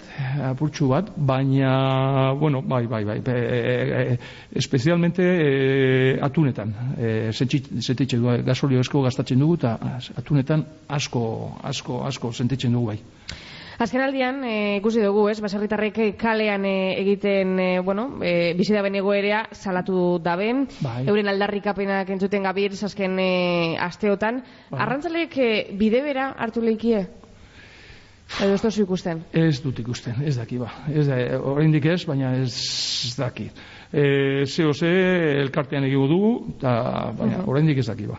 Speaker 5: apurtxu bat, baina, bueno, bai, bai, bai, be, e, e, espezialmente e, atunetan, e, sentitxe du, gasolio esko gastatzen dugu, eta atunetan asko, asko, asko sentitzen dugu bai.
Speaker 3: Azken aldian, e, ikusi dugu, ez, baserritarrek kalean e, egiten, e, bueno, e, bizi daben salatu daben,
Speaker 5: Bai.
Speaker 3: euren aldarrikapenak entzuten gabir, azken e, asteotan.
Speaker 5: Bai.
Speaker 3: Arrantzalek e, bide bera hartu leikie? Edo ez tozu ikusten?
Speaker 5: Ez dut ikusten, ez daki ba. Ez da, oraindik ez, baina ez daki. E, zeo ze elkartean egigu dugu, eta baina oraindik ez daki ba.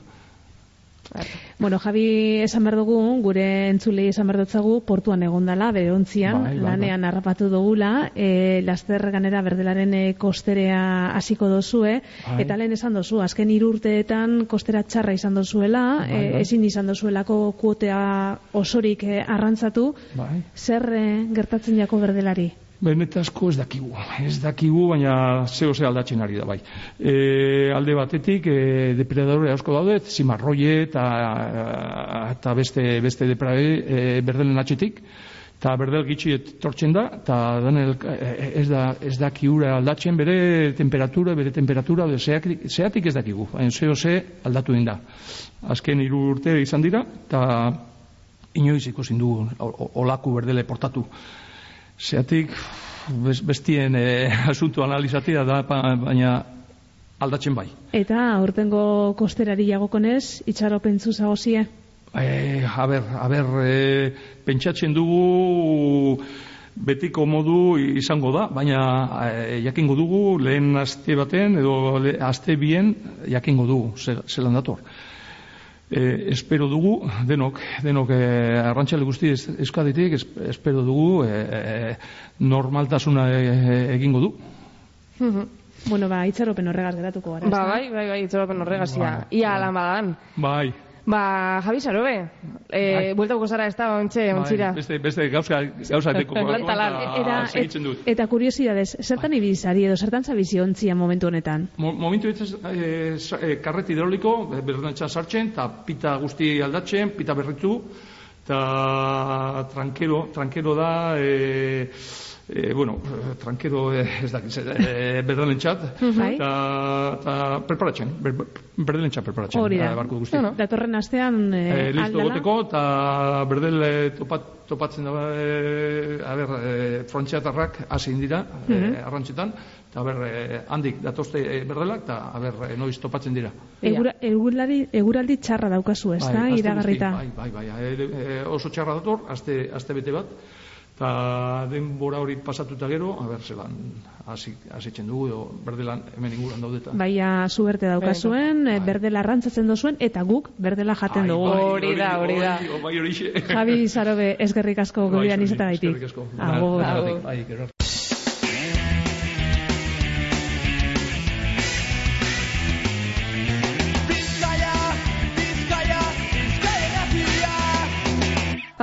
Speaker 2: Bueno, Javi esan behar dugu, gure entzulei esan behar dutzagu, portuan egondala, bere ontzian,
Speaker 5: Bai, bai,
Speaker 2: lanean harrapatu dugula, e, laster ganera berdelaren e, kosterea hasiko dozue,
Speaker 5: Bai.
Speaker 2: eta lehen esan dozu, azken irurteetan kostera txarra izan dozuela,
Speaker 5: Bai,
Speaker 2: e,
Speaker 5: bai.
Speaker 2: ezin izan dozuelako kuotea osorik e, arrantzatu,
Speaker 5: Bai.
Speaker 2: zer e, gertatzen jako berdelari?
Speaker 5: Benetazko ez dakigu, ez dakigu, baina zeo ze aldatzen ari da bai. E, alde batetik, e, depredadore asko daude, zimarroie eta, eta beste, beste depredadore e, berdelen atxetik, eta berdel gitxi tortzen da, eta danel, e, ez da, ez dakiura aldatzen bere temperatura, bere temperatura, edo zeatik, zeatik ez dakigu, baina zeo ze aldatu egin da. Azken hiru urte izan dira, eta inoiz ikusin dugu olaku berdele portatu. Zeatik, bes- bestien e, asunto analizatia da, ba- baina aldatzen bai.
Speaker 2: Eta aurtengo kosterari jagokonez, itxaropentzu zagozie?
Speaker 5: E, a ber, a ber, e, pentsatzen dugu betiko modu izango da, baina e, jakingo dugu lehen aste baten edo le, aste bien jakingo dugu zelan dator. E, espero dugu, denok, denok e, arrantxale guzti ez, eskaditik, es, espero dugu e, e, normaltasuna e, e, egingo du.
Speaker 2: Bueno, ba, itxaropen horregaz geratuko gara.
Speaker 3: Ba, bai, bai, bai, itzoropen horregazia.
Speaker 5: Bai.
Speaker 3: Ia alan badan.
Speaker 5: Bai,
Speaker 3: Ba, Javi Sarobe, e,
Speaker 5: Bai.
Speaker 3: bueltauko zara ez da, ontxe,
Speaker 5: bai,
Speaker 3: ontzira.
Speaker 5: beste, beste gauza, gauza
Speaker 3: Lantalan.
Speaker 2: Era,
Speaker 5: segitzen dut.
Speaker 2: eta kuriosidades, zertan ibizari edo zertan zabizi ontzia momentu honetan?
Speaker 5: Mo- Momentu ez eh, eh, karret hidroliko, berdantza sartzen, eta pita guzti aldatzen, pita berritu, eta trankero, trankero da, e, e, bueno, eh, trankero eh, ez dakit, e, berdalentzat,
Speaker 2: Bai.
Speaker 5: eta eta preparatzen, ber, berdalentzat preparatzen,
Speaker 2: Hori da.
Speaker 5: barko guzti.
Speaker 3: Bueno.
Speaker 2: Datorren astean eh,
Speaker 5: Eh, listo goteko, eta berdel topat, topatzen da, eh, a ber, eh, frontxeatarrak hasi dira, eh, arrantzetan, eta ber, eh, handik datozte eh, berdelak, eta a ber, eh, noiz topatzen dira.
Speaker 2: Egura, eguraldi, eguraldi txarra daukazu, ez da,
Speaker 5: aste
Speaker 2: iragarrita.
Speaker 5: Bai, bai, bai, oso txarra dator, aste, aste bete bat, eta denbora hori pasatuta gero, a ber, zelan, hasi, hasitzen dugu, edo berdelan hemen inguran daudeta.
Speaker 2: Baia zuberte daukazuen, eh, berdela arrantzatzen dozuen, eta guk berdela jaten dugu.
Speaker 5: bai,
Speaker 3: Hori da, hori da.
Speaker 5: Bai.
Speaker 2: Javi Zarobe, eskerrik asko
Speaker 5: Bai,
Speaker 2: gubian
Speaker 5: zuri,
Speaker 2: izatagaitik.
Speaker 5: eskerrik asko.
Speaker 2: Agur.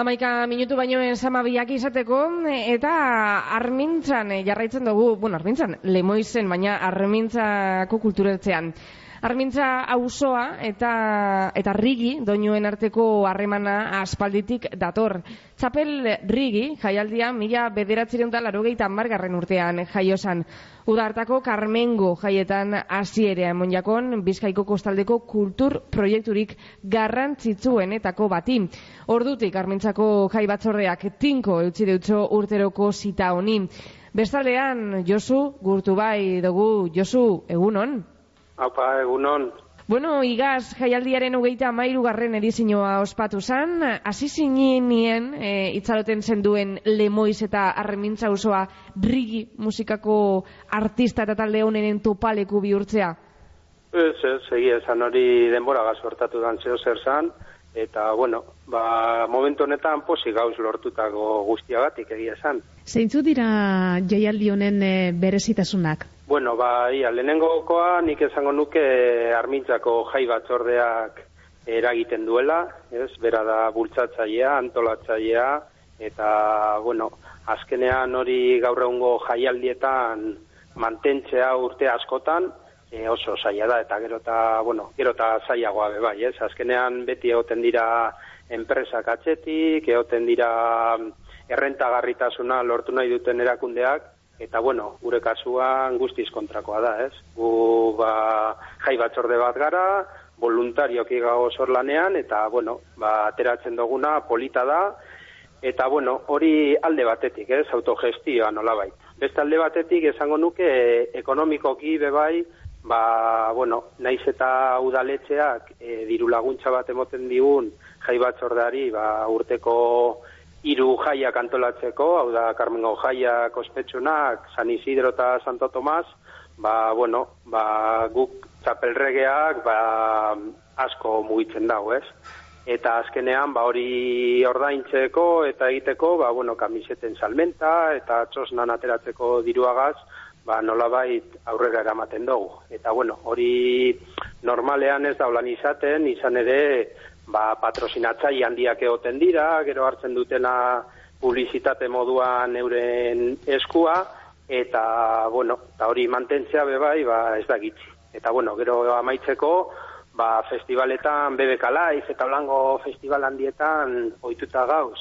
Speaker 5: Bai, bai, gero.
Speaker 3: Hamaika minutu baino sama biak izateko, eta armintzan jarraitzen dugu, bueno, armintzan, lemoizen, baina armintzako kulturetzean. Armintza auzoa eta eta rigi doinuen arteko harremana aspalditik dator. Txapel rigi jaialdia mila bederatzireun da larogeita margarren urtean jaiosan. Uda hartako Carmengo jaietan hasi ere emonjakon Bizkaiko kostaldeko kultur proiekturik garrantzitsuenetako bati. Ordutik Armintzako jai batzordeak tinko eutzi deutxo urteroko zita honi. Bestaldean, Josu, gurtu bai dugu, Josu, egunon?
Speaker 6: Haupa, egunon.
Speaker 3: Bueno, igaz, jaialdiaren hogeita mairu garren edizioa ospatu zan, hasi zinien e, itzaloten zenduen Lemoiz eta Arremintza osoa rigi musikako artista eta talde honenen topaleku bihurtzea.
Speaker 6: Ez, ez, egia esan hori denbora gaz hortatu dan zeo zer zan, eta, bueno, ba, momentu honetan posi gauz lortutako guztiagatik egia esan.
Speaker 2: Zeintzu dira jaialdi honen eh, berezitasunak?
Speaker 6: Bueno, ba, ia, lehenengokoa nik esango nuke armintzako jai batzordeak eragiten duela, ez, bera da bultzatzailea, antolatzailea, eta, bueno, azkenean hori gaur egungo jaialdietan mantentzea urte askotan, e, oso zaila da, eta gero eta, bueno, gero eta zailagoa be bai, ez? Azkenean beti egoten dira enpresak atxetik, egoten dira errentagarritasuna lortu nahi duten erakundeak, eta bueno, gure kasuan guztiz kontrakoa da, ez? Gu ba, jai batzorde bat gara, voluntarioki gago lanean, eta bueno, ba, ateratzen duguna polita da, eta bueno, hori alde batetik, ez? Autogestioa nolabait. Beste alde batetik esango nuke ekonomikoki bebai, ba, bueno, naiz eta udaletxeak e, diru laguntza bat emoten digun jai batzordeari ba, urteko hiru jaiak antolatzeko, hau da Carmengo jaiak ospetsunak, San Isidro eta Santo Tomas, ba, bueno, ba, guk txapelregeak ba, asko mugitzen dago, ez? Eta azkenean, ba, hori ordaintzeko eta egiteko, ba, bueno, kamiseten salmenta eta txosnan ateratzeko diruagaz, ba, nolabait aurrera eramaten dugu. Eta bueno, hori normalean ez da holan izaten, izan ere ba, patrosinatzai handiak egoten dira, gero hartzen dutena publizitate moduan euren eskua, eta bueno, eta hori mantentzea bebai ba, ez da gitzi. Eta bueno, gero amaitzeko, ba, festivaletan BBK Live eta Olango festival handietan ohituta gauz,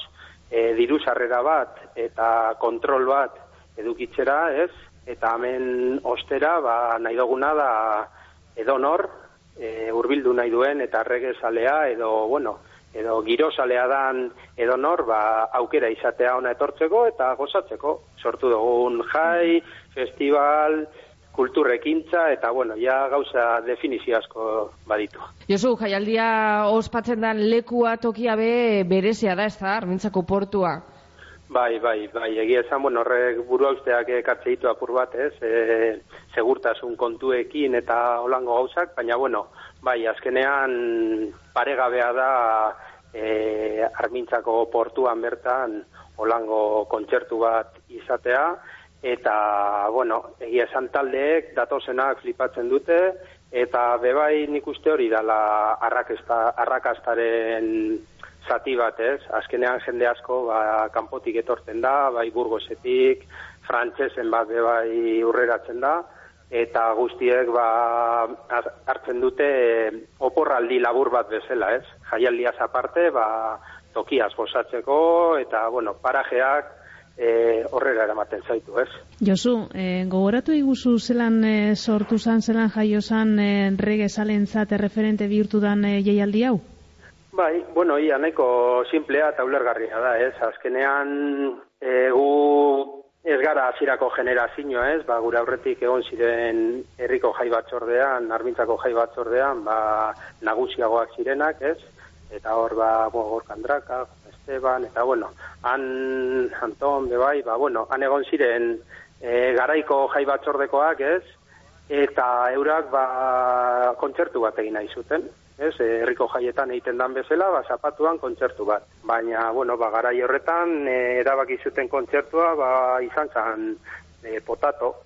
Speaker 6: e, diru sarrera bat eta kontrol bat edukitzera, ez? eta hemen ostera ba, nahi duguna da edo nor e, urbildu nahi duen eta regezalea edo bueno edo girosalea dan edo nor ba, aukera izatea ona etortzeko eta gozatzeko sortu dugun jai, festival kulturrekintza eta bueno, ja gauza definizio asko baditu.
Speaker 3: Josu, jaialdia ospatzen dan lekua tokia be berezia da ez da, armintzako portua.
Speaker 6: Bai, bai, bai, egia esan, bueno, horrek buru usteak ekartze ditu apur bat, ez, e, segurtasun kontuekin eta holango gauzak, baina, bueno, bai, azkenean paregabea da e, armintzako portuan bertan holango kontzertu bat izatea, eta, bueno, egia esan taldeek datozenak flipatzen dute, eta bebai nik uste hori dala arrakastaren zati bat, ez? Azkenean jende asko ba, kanpotik etortzen da, bai burgosetik, frantsesen bat bai urreratzen da, eta guztiek ba, hartzen dute oporraldi labur bat bezala, ez? Jaialdiaz aparte, ba, tokiaz gozatzeko, eta, bueno, parajeak e, horrera eramaten zaitu, ez?
Speaker 2: Josu, e, gogoratu iguzu zelan e, sortu zan, zelan jaio zan e, rege zalentzat erreferente bihurtu dan e, jaialdi hau?
Speaker 6: Bai, bueno, ia nahiko simplea eta ulergarria da, ez? Azkenean, e, gu ez gara azirako generazioa, ez? Ba, gure aurretik egon ziren herriko jai batzordean, arbintzako jai batzordean, ba, nagusiagoak zirenak, ez? Eta hor, ba, bo, gorkandraka, Esteban, eta bueno, han, Anton, bebai, ba, bueno, han egon ziren e, garaiko jai batzordekoak, ez? Eta eurak, ba, kontzertu bat egin nahi zuten, ez, eh, herriko jaietan egiten dan bezala, ba, zapatuan kontzertu bat. Baina, bueno, ba, garai horretan, e, erabaki zuten kontzertua, ba, izan zan e, potato,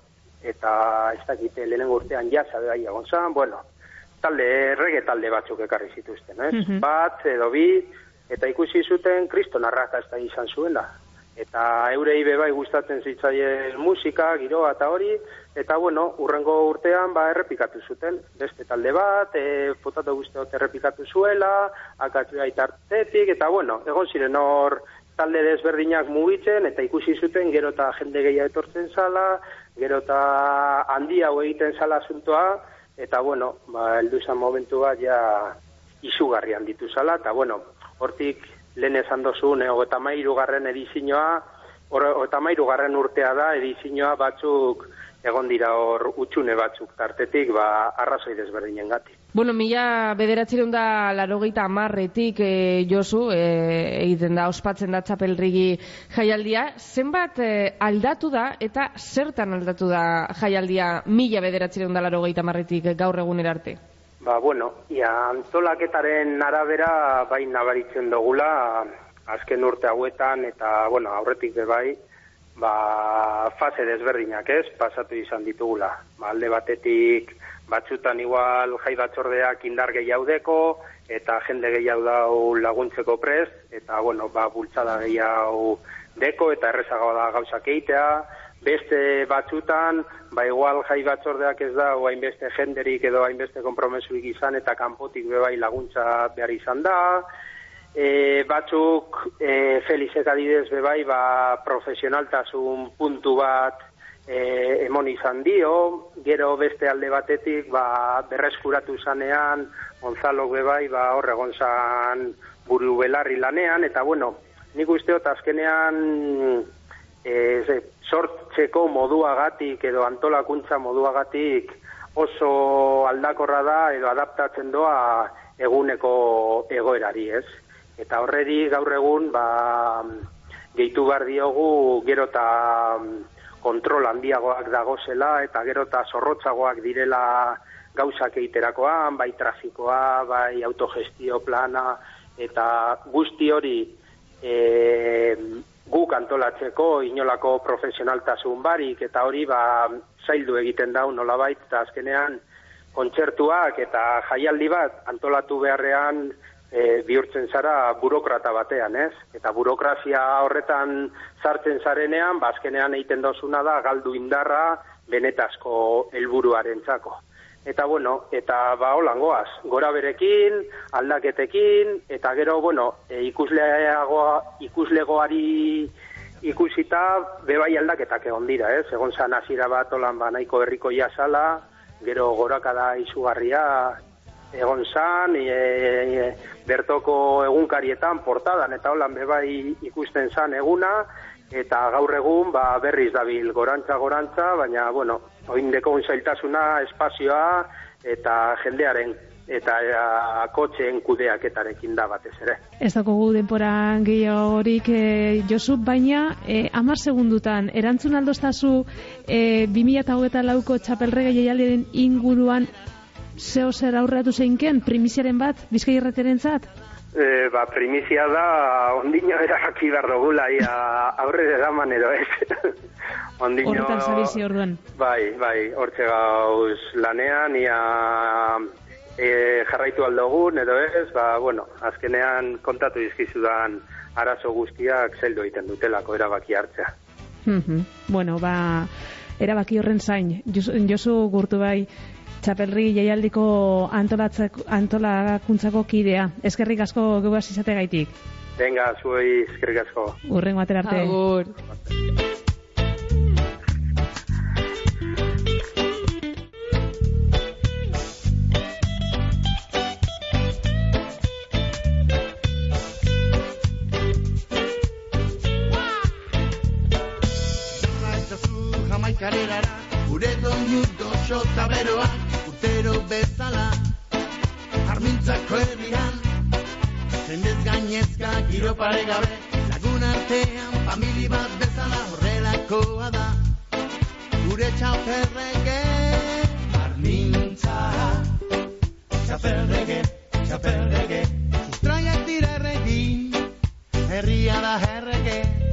Speaker 6: eta ez dakite lehen urtean jasa bai egon zan, bueno, talde, errege talde batzuk ekarri zituzten, ez? Mm Bat, edo bi, eta ikusi zuten kriston arraka ez da izan zuela eta eurei bebai gustatzen zitzaien musika, giroa eta hori, eta bueno, urrengo urtean ba errepikatu zuten, beste talde bat, e, potatu guztiot errepikatu zuela, akatzu aitartetik, eta bueno, egon ziren hor talde desberdinak mugitzen, eta ikusi zuten gero eta jende gehiago etortzen zala, gero eta handia egiten zala asuntoa, eta bueno, ba, eldu izan momentu bat ja izugarrian ditu zala, eta bueno, hortik lehen esan dozun, e, eta mairu garren edizinoa, eta mairu garren urtea da, edizinoa batzuk egon dira hor utxune batzuk tartetik, ba, arrazoi desberdinen gati.
Speaker 3: Bueno, mila bederatzireun da larogeita amarretik e, Josu, e, egiten da, ospatzen da txapelrigi jaialdia. Zenbat e, aldatu da eta zertan aldatu da jaialdia mila bederatzireun da larogeita amarretik gaur egun erarte?
Speaker 6: Ba, bueno, ia antolaketaren arabera bai nabaritzen dugula azken urte hauetan eta, bueno, aurretik be bai, ba, fase desberdinak ez, pasatu izan ditugula. Ba, alde batetik batzutan igual jai batzordeak indar gehiaudeko eta jende gehiago dau laguntzeko prest, eta, bueno, ba, bultzada gehiago deko eta errezago da gauzak eitea, beste batzutan, ba igual jai batzordeak ez da, hainbeste jenderik edo hainbeste kompromesuik izan, eta kanpotik bebai laguntza behar izan da, e, batzuk e, Felizek adidez bebai ba, profesionaltasun puntu bat e, emon izan dio, gero beste alde batetik ba, berreskuratu zanean Gonzalo bebai ba, horregon zan buru belarri lanean, eta bueno, nik usteot azkenean e, sortzeko moduagatik edo antolakuntza moduagatik oso aldakorra da edo adaptatzen doa eguneko egoerari, ez? Eta horreri gaur egun ba, gehitu behar diogu gero eta kontrol handiagoak dagozela eta gero eta zorrotzagoak direla gauzak egiterakoan, bai trafikoa, bai autogestio plana, eta guzti hori e, guk antolatzeko inolako profesionaltasun barik, eta hori ba, zaildu egiten dau nolabait, eta azkenean kontzertuak eta jaialdi bat antolatu beharrean e, bihurtzen zara burokrata batean, ez? Eta burokrazia horretan sartzen zarenean, ba, egiten dozuna da galdu indarra benetazko helburuarentzako. Eta bueno, eta ba holangoaz, gora berekin, aldaketekin, eta gero, bueno, e, ikusleagoa, ikuslegoari ikusita, bebai aldaketak egon dira, ez? Egon zan hasiera bat holan ba nahiko herriko jasala, gero gorakada izugarria egon zan, e, e, bertoko egunkarietan, portadan, eta holan bebai ikusten zan eguna, eta gaur egun ba, berriz dabil gorantza-gorantza, baina, bueno, oindeko unzailtasuna, espazioa, eta jendearen eta ea, kotxeen kudeaketarekin da batez ere.
Speaker 2: Ez dago denporan gehiagorik e, Josu, baina e, amar segundutan, erantzun aldoztazu e, 2008 lauko txapelrega jaialdien inguruan zeo zer aurreatu zeinken, primiziaren bat, bizkai irreteren zat?
Speaker 6: E, ba, primizia da, ondino eraki behar dugula, ia aurre da manero, ez? ondino...
Speaker 2: Horretan zabizi orduan.
Speaker 6: Bai, bai, hortxe gauz lanean, ia e, jarraitu aldogun, edo ez, ba, bueno, azkenean kontatu izkizudan arazo guztiak zeldo egiten dutelako erabaki hartzea.
Speaker 2: Mm Bueno, ba, erabaki horren zain, Josu gurtu bai, txapelri jaialdiko antolakuntzako kidea. Ezkerrik asko guaz izate gaitik.
Speaker 6: Venga, zuei ezkerrik asko.
Speaker 2: Urrengo aterarte.
Speaker 3: Agur.
Speaker 7: Jamaikarerara, gure donu doxo taberoak urtero bezala Armintzako herrian Jendez gainezka giro pare gabe. Lagun artean famili bat bezala horrelakoa da Gure txaperrege Armintza. Txaperrege, txaperrege Sustraiak dira erregin Herria da herrege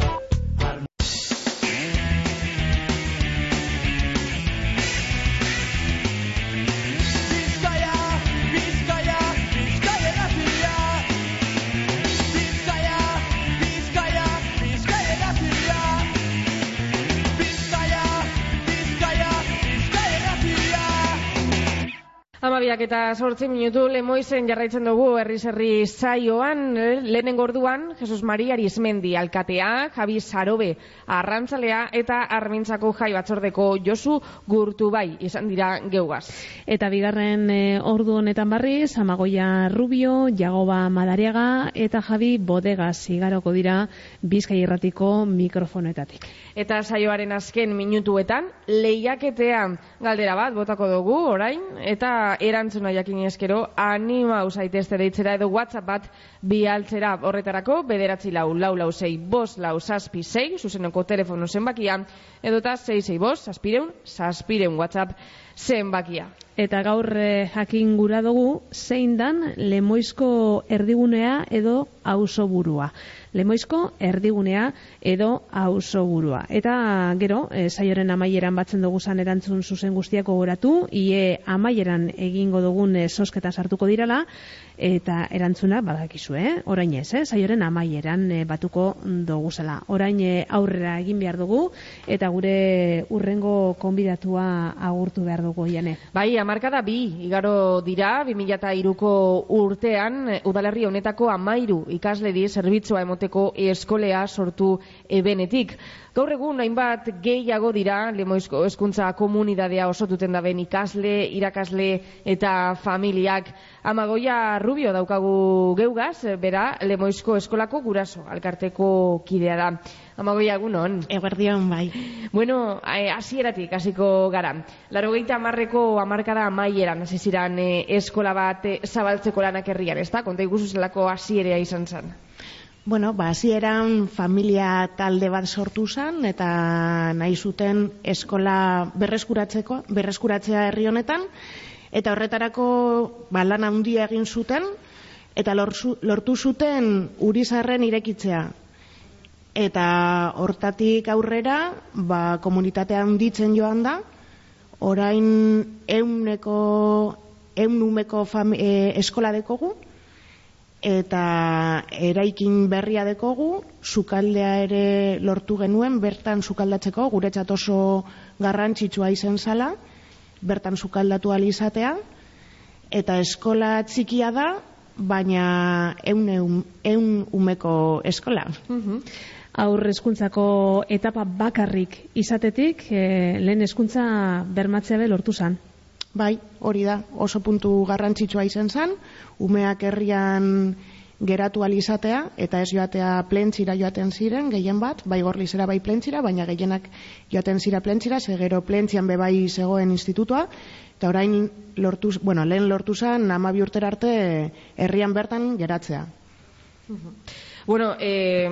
Speaker 3: Amabiak eta sortzi minutu lemoizen jarraitzen dugu herriz herri zaioan, eh, lehenen gorduan, Jesus Maria Arizmendi alkatea, Javi Sarobe arrantzalea eta armintzako jai batzordeko Josu Gurtubai izan dira geugaz.
Speaker 2: Eta bigarren e, ordu honetan barriz, Amagoia Rubio, Jagoba Madariaga eta Javi Bodegas igaroko dira Bizkai irratiko mikrofonoetatik.
Speaker 3: Eta saioaren azken minutuetan, lehiaketean galdera bat botako dugu orain, eta erantzuna jakin eskero, anima usaitezte deitzera edo WhatsApp bat bialtzera horretarako, bederatzi lau, lau lau zei, bos lau saspi zei, zuzenoko telefono zenbakia, edota zei zei bos, saspireun, saspireun WhatsApp zenbakia.
Speaker 2: Eta gaur eh, jakin gura dugu zein dan lemoizko erdigunea edo auzoburua. Lemoizko erdigunea edo auzoburua. Eta gero, e, saioren amaieran batzen dugu zan erantzun zuzen guztiak gogoratu, ie amaieran egingo dugun e, sosketa sartuko dirala, eta erantzuna badakizu, eh? Orain ez, eh? Saioren amaieran e, batuko dugu zela. Orain e, aurrera egin behar dugu, eta gure urrengo konbidatua agurtu behar dugu, jane.
Speaker 3: Bai, amarkada bi, igaro dira, 2002ko urtean, udalerri honetako amairu ikasle di zerbitzua emoteko eskolea sortu ebenetik. Gaur egun, hainbat gehiago dira, lemoizko eskuntza komunidadea osotuten daben ikasle, irakasle eta familiak. Amagoia Rubio daukagu geugaz, bera, lemoizko eskolako guraso, alkarteko kidea da. Amagoia, egunon.
Speaker 8: Eguerdion, bai.
Speaker 3: Bueno, eh, hasieratik hasiko gara. Larogeita amarreko amarkada amaieran hasi ziran eh, eskola bat eh, zabaltzeko lanak herrian, ezta? Konta iguzu zelako hasierea izan zen.
Speaker 8: Bueno, ba, hasieran familia talde bat sortu zen, eta nahi zuten eskola berreskuratzeko, berreskuratzea herri honetan, eta horretarako ba, lan handia egin zuten, eta lorzu- lortu zuten urizarren irekitzea. Eta hortatik aurrera, ba, komunitatea handitzen joan da, orain euneko, eunumeko fam, e, eskola dekogu, eta eraikin berria dekogu, sukaldea ere lortu genuen, bertan sukaldatzeko, guretzat oso garrantzitsua izen zala, bertan sukaldatu ahal izatea, eta eskola txikia da, baina eun, eun, eun umeko eskola.
Speaker 2: Aur hezkuntzako etapa bakarrik izatetik, e, lehen hezkuntza bermatzea be lortu zan.
Speaker 8: Bai, hori da, oso puntu garrantzitsua izen zen, umeak herrian geratu alizatea, eta ez joatea plentzira joaten ziren, gehien bat, bai gorlizera bai plentzira, baina gehienak joaten zira plentzira, ze gero plentzian be bai zegoen institutua, eta orain lortu, bueno, lehen lortu zen, ama urtera arte herrian bertan geratzea.
Speaker 3: Bueno, eh,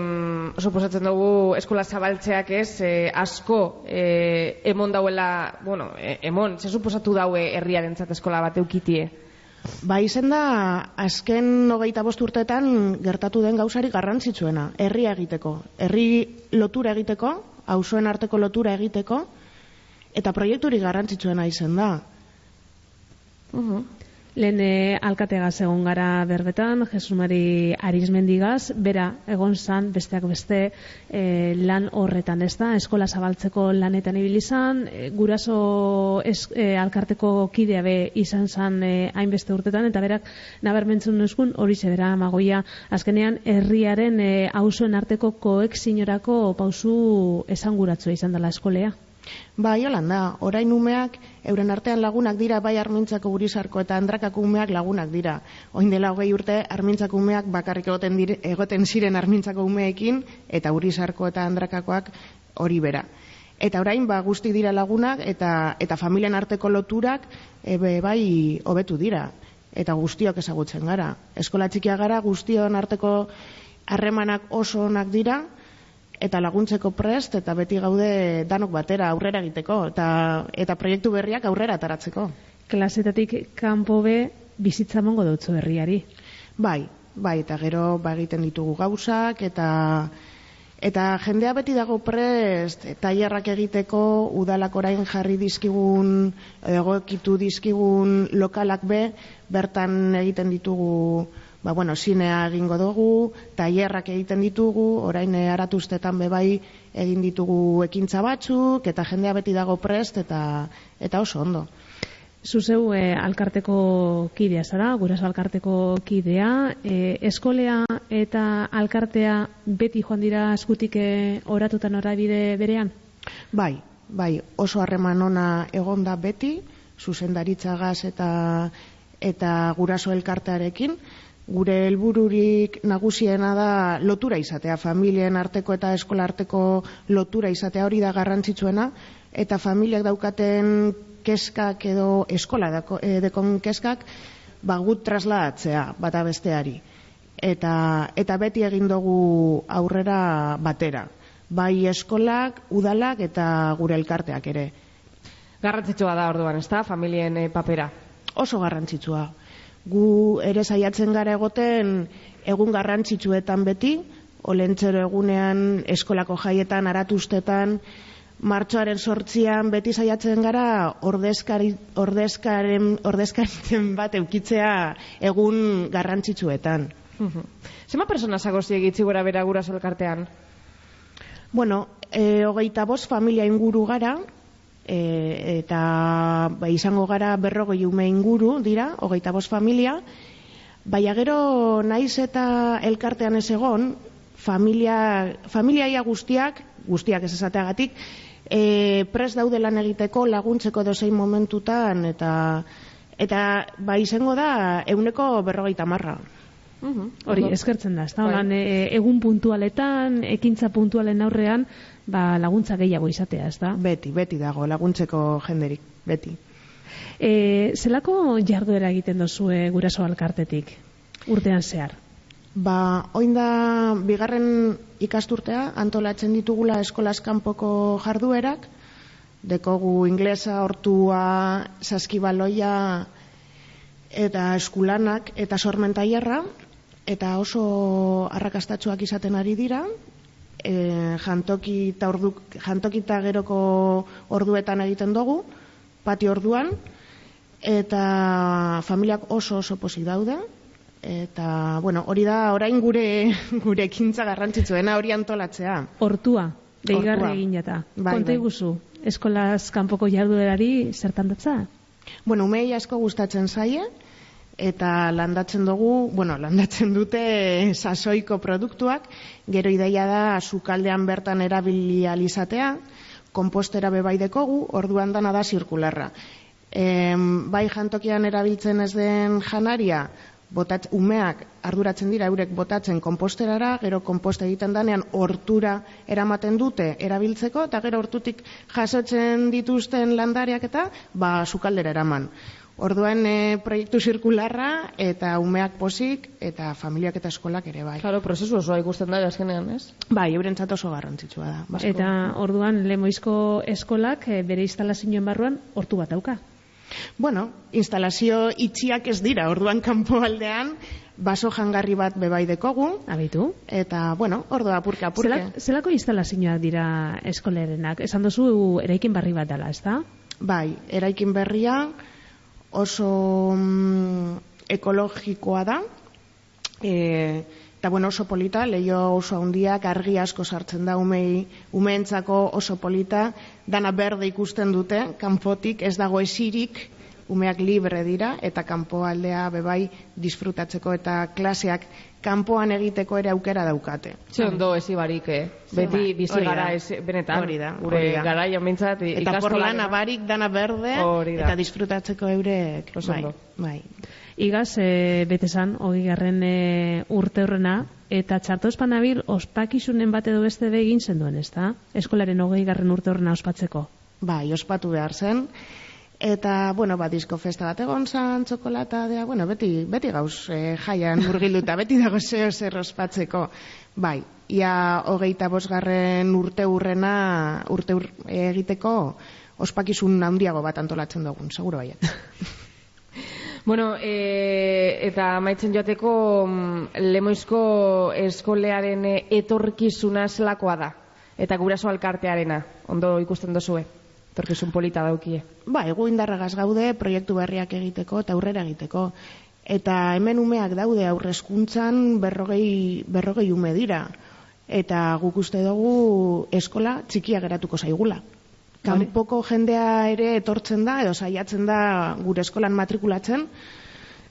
Speaker 3: suposatzen dugu eskola zabaltzeak ez, eh, asko eh, emon dauela, bueno, eh, emon, ze suposatu daue herriarentzat eskola bat eukitie?
Speaker 8: Ba, izen da, azken hogeita bost urteetan gertatu den gauzarik garrantzitsuena, herria egiteko. Herri lotura egiteko, auzoen arteko lotura egiteko, eta proiekturik garrantzitsuena izen da.
Speaker 2: Lehen e, alkategaz egon gara berbetan, Jesus Mari Arizmendigaz, bera egon zan besteak beste e, lan horretan, ez da? Eskola zabaltzeko lanetan ibili zan, e, guraso es, e, alkarteko kidea be izan zan e, hainbeste urtetan, eta berak nabarmentzun nuzkun hori bera magoia azkenean herriaren e, auzoen arteko koexinorako pausu esanguratzua izan dela eskolea.
Speaker 8: Bai, holan da, orain umeak, euren artean lagunak dira, bai armintzako gurizarko eta andrakako umeak lagunak dira. Oin dela hogei urte, armintzako umeak bakarrik egoten, dire, egoten ziren armintzako umeekin, eta gurizarko eta andrakakoak hori bera. Eta orain, ba, guzti dira lagunak, eta, eta familian arteko loturak, ebe, bai, hobetu dira. Eta guztiok ezagutzen gara. Eskola txikia gara, guztion arteko harremanak oso onak dira, eta laguntzeko prest eta beti gaude danok batera aurrera egiteko eta eta proiektu berriak aurrera ataratzeko.
Speaker 2: Klasetatik kanpo be bizitza mongo dutzu herriari.
Speaker 8: Bai, bai eta gero ba egiten ditugu gauzak eta eta jendea beti dago prest tailerrak egiteko udalak orain jarri dizkigun egokitu dizkigun lokalak be bertan egiten ditugu ba, bueno, zinea egingo dugu, tailerrak egiten ditugu, orain eh, aratuztetan bebai egin ditugu ekintza batzuk, eta jendea beti dago prest, eta, eta oso ondo.
Speaker 2: Zuzeu e, alkarteko kidea zara, guraso alkarteko kidea, e, eskolea eta alkartea beti joan dira eskutik e, oratutan orabide berean?
Speaker 8: Bai, bai, oso harreman ona egon da beti, zuzendaritzagaz eta eta guraso elkartearekin, gure helbururik nagusiena da lotura izatea, familien arteko eta eskola arteko lotura izatea hori da garrantzitsuena, eta familiak daukaten keskak edo eskola dako, e, dekon keskak, ba, gut trasladatzea bata besteari. Eta, eta beti egin dugu aurrera batera. Bai eskolak, udalak eta gure elkarteak ere.
Speaker 3: Garrantzitsua da orduan, ezta? Familien eh, papera.
Speaker 8: oso garrantzitsua. Gu ere saiatzen gara egoten egun garrantzitsuetan beti, olentzero egunean, eskolako jaietan, aratustetan, martxoaren sortzian beti saiatzen gara ordezkari, ordezkaren, ordezkaritzen bat eukitzea egun garrantzitsuetan.
Speaker 3: Zema persona zagozi egitzi gora bera guraso elkartean?
Speaker 8: Bueno, e, hogeita bost familia inguru gara, e, eta ba, izango gara berrogei ume inguru dira, hogeita bost familia, baina gero naiz eta elkartean ez egon, familia, familiaia guztiak, guztiak ez esateagatik, e, pres daude lan egiteko laguntzeko dozein momentutan, eta eta ba izango da euneko berrogeita marra.
Speaker 3: Mhm.
Speaker 2: Hori, eskertzen da, ezta?
Speaker 3: Bai.
Speaker 2: Holan, e, egun puntualetan, ekintza puntualen aurrean, ba, laguntza gehiago izatea, ezta?
Speaker 8: Beti, beti dago laguntzeko jenderik, beti.
Speaker 2: E, zelako jarduera egiten dozue guraso alkartetik, urtean zehar?
Speaker 8: Ba, oin da bigarren ikasturtea antolatzen ditugula eskolaz kanpoko jarduerak, dekogu inglesa, hortua, saskibaloia eta eskulanak eta sormen tailerra eta oso arrakastatsuak izaten ari dira. E, jantoki eta orduk, jantoki eta geroko orduetan egiten dugu, patio orduan, eta familiak oso oso pozik daude, eta, bueno, hori da orain gure gure ekintza garrantzitsuena hori antolatzea.
Speaker 2: Hortua, deigarri egin jata.
Speaker 8: Bai,
Speaker 2: Konta
Speaker 8: bai.
Speaker 2: iguzu, eskolaz kanpoko jarduerari zertan datza?
Speaker 8: Bueno, umei asko gustatzen zaie, eta landatzen dugu, bueno, landatzen dute sasoiko produktuak, gero ideia da sukaldean bertan erabili alizatea, kompostera bebai dekogu, orduan dana da zirkularra. Em, bai jantokian erabiltzen ez den janaria, botat, umeak arduratzen dira eurek botatzen komposterara, gero komposta egiten danean hortura eramaten dute erabiltzeko, eta gero hortutik jasotzen dituzten landariak eta ba, sukaldera eraman. Orduan e, proiektu zirkularra eta umeak posik eta familiak eta eskolak ere bai.
Speaker 3: Claro, prozesu osoa ikusten da azkenean, ez?
Speaker 8: Bai, eurentzat oso garrantzitsua da. Basko.
Speaker 2: Eta orduan lemoizko eskolak eh, bere instalazioen barruan hortu bat dauka.
Speaker 8: Bueno, instalazio itxiak ez dira, orduan kanpoaldean baso jangarri bat bebai dekogu,
Speaker 2: Abitu?
Speaker 8: eta, bueno, ordu apurke apurke.
Speaker 2: Zela, zelako instalazioak dira eskolerenak? Esan duzu eraikin barri bat dela, ezta?
Speaker 8: Bai, eraikin berria oso mm, ekologikoa da, e, eta bueno, oso polita, leio oso handiak, argi asko sartzen da umei, umeentzako oso polita, dana berde ikusten dute, kanpotik ez dago esirik, umeak libre dira, eta kanpoaldea bebai disfrutatzeko eta klaseak kanpoan egiteko ere aukera daukate.
Speaker 3: Ze ondo ezi barik, eh? Beti
Speaker 8: bai,
Speaker 3: bizi
Speaker 8: hori da.
Speaker 3: gara ez, benetan.
Speaker 8: Hori da,
Speaker 3: Gure
Speaker 8: da.
Speaker 3: garaian mintzat,
Speaker 8: Eta porlana barik dana berde,
Speaker 3: da.
Speaker 8: eta disfrutatzeko eurek.
Speaker 3: Oso
Speaker 8: bai, bai.
Speaker 2: Igaz, e, betezan, hogei garren e, urte horrena, eta txarto espanabil ospakizunen bat edo beste be egin zenduen, ezta? Eskolaren hogei garren urte horrena ospatzeko.
Speaker 8: Bai, ospatu behar zen. Eta, bueno, ba, disko festa bat egon zan, txokolata, dea, bueno, beti, beti gauz eh, jaian murgilduta, beti dago zeo zer ospatzeko. Bai, ia hogeita bosgarren urte urrena, urte ur, egiteko, ospakizun handiago bat antolatzen dugun, seguro baiet.
Speaker 3: Bueno, e, eta maitzen joateko mm, lemoizko eskolearen e, etorkizuna zelakoa da. Eta guraso alkartearena, ondo ikusten dozue. Etorkizun polita daukie.
Speaker 8: Ba, egu indarragaz gaude proiektu berriak egiteko eta aurrera egiteko. Eta hemen umeak daude aurrezkuntzan berrogei, berrogei ume dira. Eta guk uste dugu eskola txikia geratuko zaigula. Kanpoko jendea ere etortzen da, edo saiatzen da gure eskolan matrikulatzen,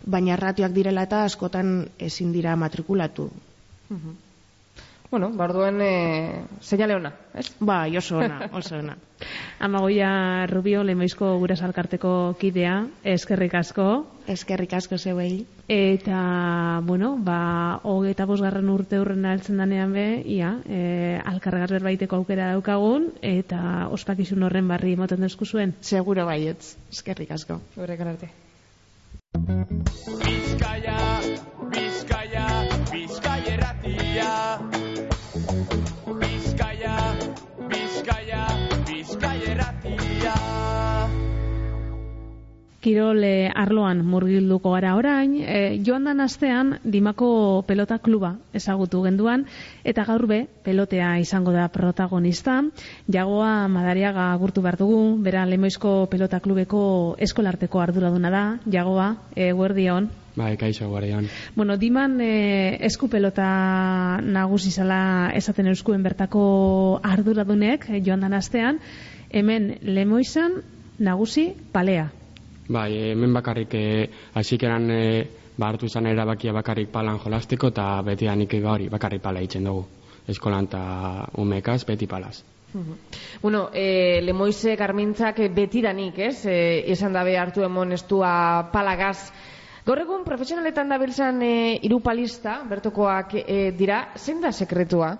Speaker 8: baina ratioak direla eta askotan ezin dira matrikulatu.
Speaker 3: Bueno, barduen e, seinale ona, ez?
Speaker 8: Bai, oso ona, oso ona.
Speaker 2: Amagoia Rubio, lemoizko guraso alkarteko kidea, eskerrik asko.
Speaker 8: Eskerrik asko zeuei.
Speaker 2: Eta, bueno, ba, hogeita bosgarren urte hurren altzen danean be, ia, e, alkarregaz berbaiteko aukera daukagun, eta ospakizun horren barri emoten dezku zuen.
Speaker 8: Seguro baietz. Eskerrik asko.
Speaker 3: Horrekan arte.
Speaker 7: Thank you.
Speaker 2: Kirol eh, arloan murgilduko gara orain, e, joan dan astean Dimako pelota kluba ezagutu genduan, eta gaur be, pelotea izango da protagonista. Jagoa madariaga agurtu behar dugu, bera Lemoizko pelota klubeko eskolarteko arduraduna da, jagoa, e, guardion.
Speaker 9: Bai, kaixo, guardion.
Speaker 2: Bueno, diman e, esku pelota nagusi zala esaten euskuen bertako arduradunek, joan dan astean, hemen Lemoizan nagusi palea.
Speaker 9: Bai, hemen bakarrik eh, hasikeran eh, ba hartu izan erabakia bakarrik palan jolasteko eta beti nik hori bakarrik pala itzen dugu. Eskolan eta umekaz beti palaz.
Speaker 3: Bueno, e, Lemoize Garmintzak betidanik, ez? E, esan dabe hartu emon estua palagaz. Gaur egun profesionaletan dabiltzan e, irupalista, bertokoak e, dira, zein da sekretua?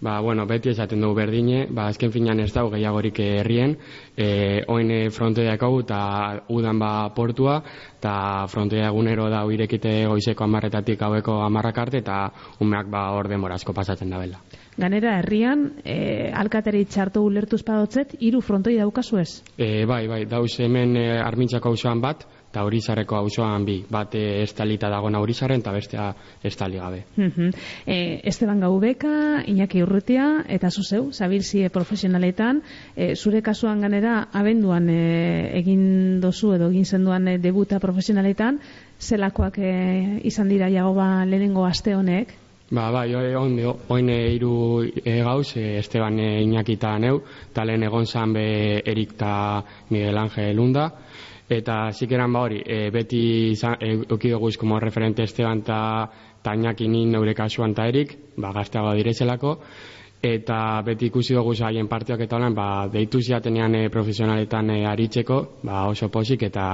Speaker 9: Ba, bueno, beti esaten dugu berdine, ba, azken finan ez dago gehiagorik herrien, e, oin frontoiak hau eta udan ba portua, eta frontoia egunero da irekite goizeko amarretatik haueko amarrak arte, eta umeak ba hor demorazko pasatzen da bela.
Speaker 2: Ganera, herrian, e, alkateri txartu ulertuz padotzet, hiru frontoi daukazu ez?
Speaker 9: E, bai, bai, dauz hemen e, armintzako auzoan bat, eta horizareko auzoan bi, bate estalita dagoena horizaren eta bestea estali gabe.
Speaker 2: Uh e, Esteban Gaubeka, Iñaki Urrutia, eta zuzeu, zabilzie profesionaletan, e, zure kasuan ganera, abenduan e, egin dozu edo egin zenduan e, debuta profesionaletan, zelakoak e, izan dira jago ba lehenengo aste honek?
Speaker 9: Ba, bai, oin, oin iru e, gauz, e, Esteban e, Iñaki eta neu, eta lehen egon zan be Erik eta Miguel Ángel Lunda, eta zikeran ba hori, e, beti euki dugu como referente Esteban eta Tainaki ni neure kasuan ta erik, ba, gazteago direzelako, eta beti ikusi dugu zaien partiak eta holan, ba, deitu ziatenean e, profesionaletan e, aritzeko, ba, oso posik eta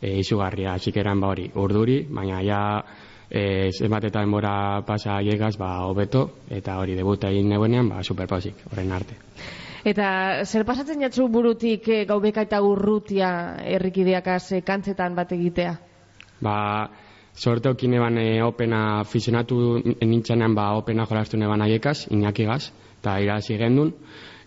Speaker 9: e, izugarria, zikeran ba hori, urduri, baina ja e, zenbat eta denbora pasa llegaz, ba, hobeto, eta hori debuta egin neguenean, ba, superposik, horrein arte.
Speaker 3: Eta zer pasatzen jatzu burutik e, gaubeka eta urrutia errikideakaz e, kantzetan bat egitea?
Speaker 9: Ba, sorte okin eban e, opena fisionatu nintzenean ba opena jolastu neban aiekaz, inakigaz, eta irazi gendun,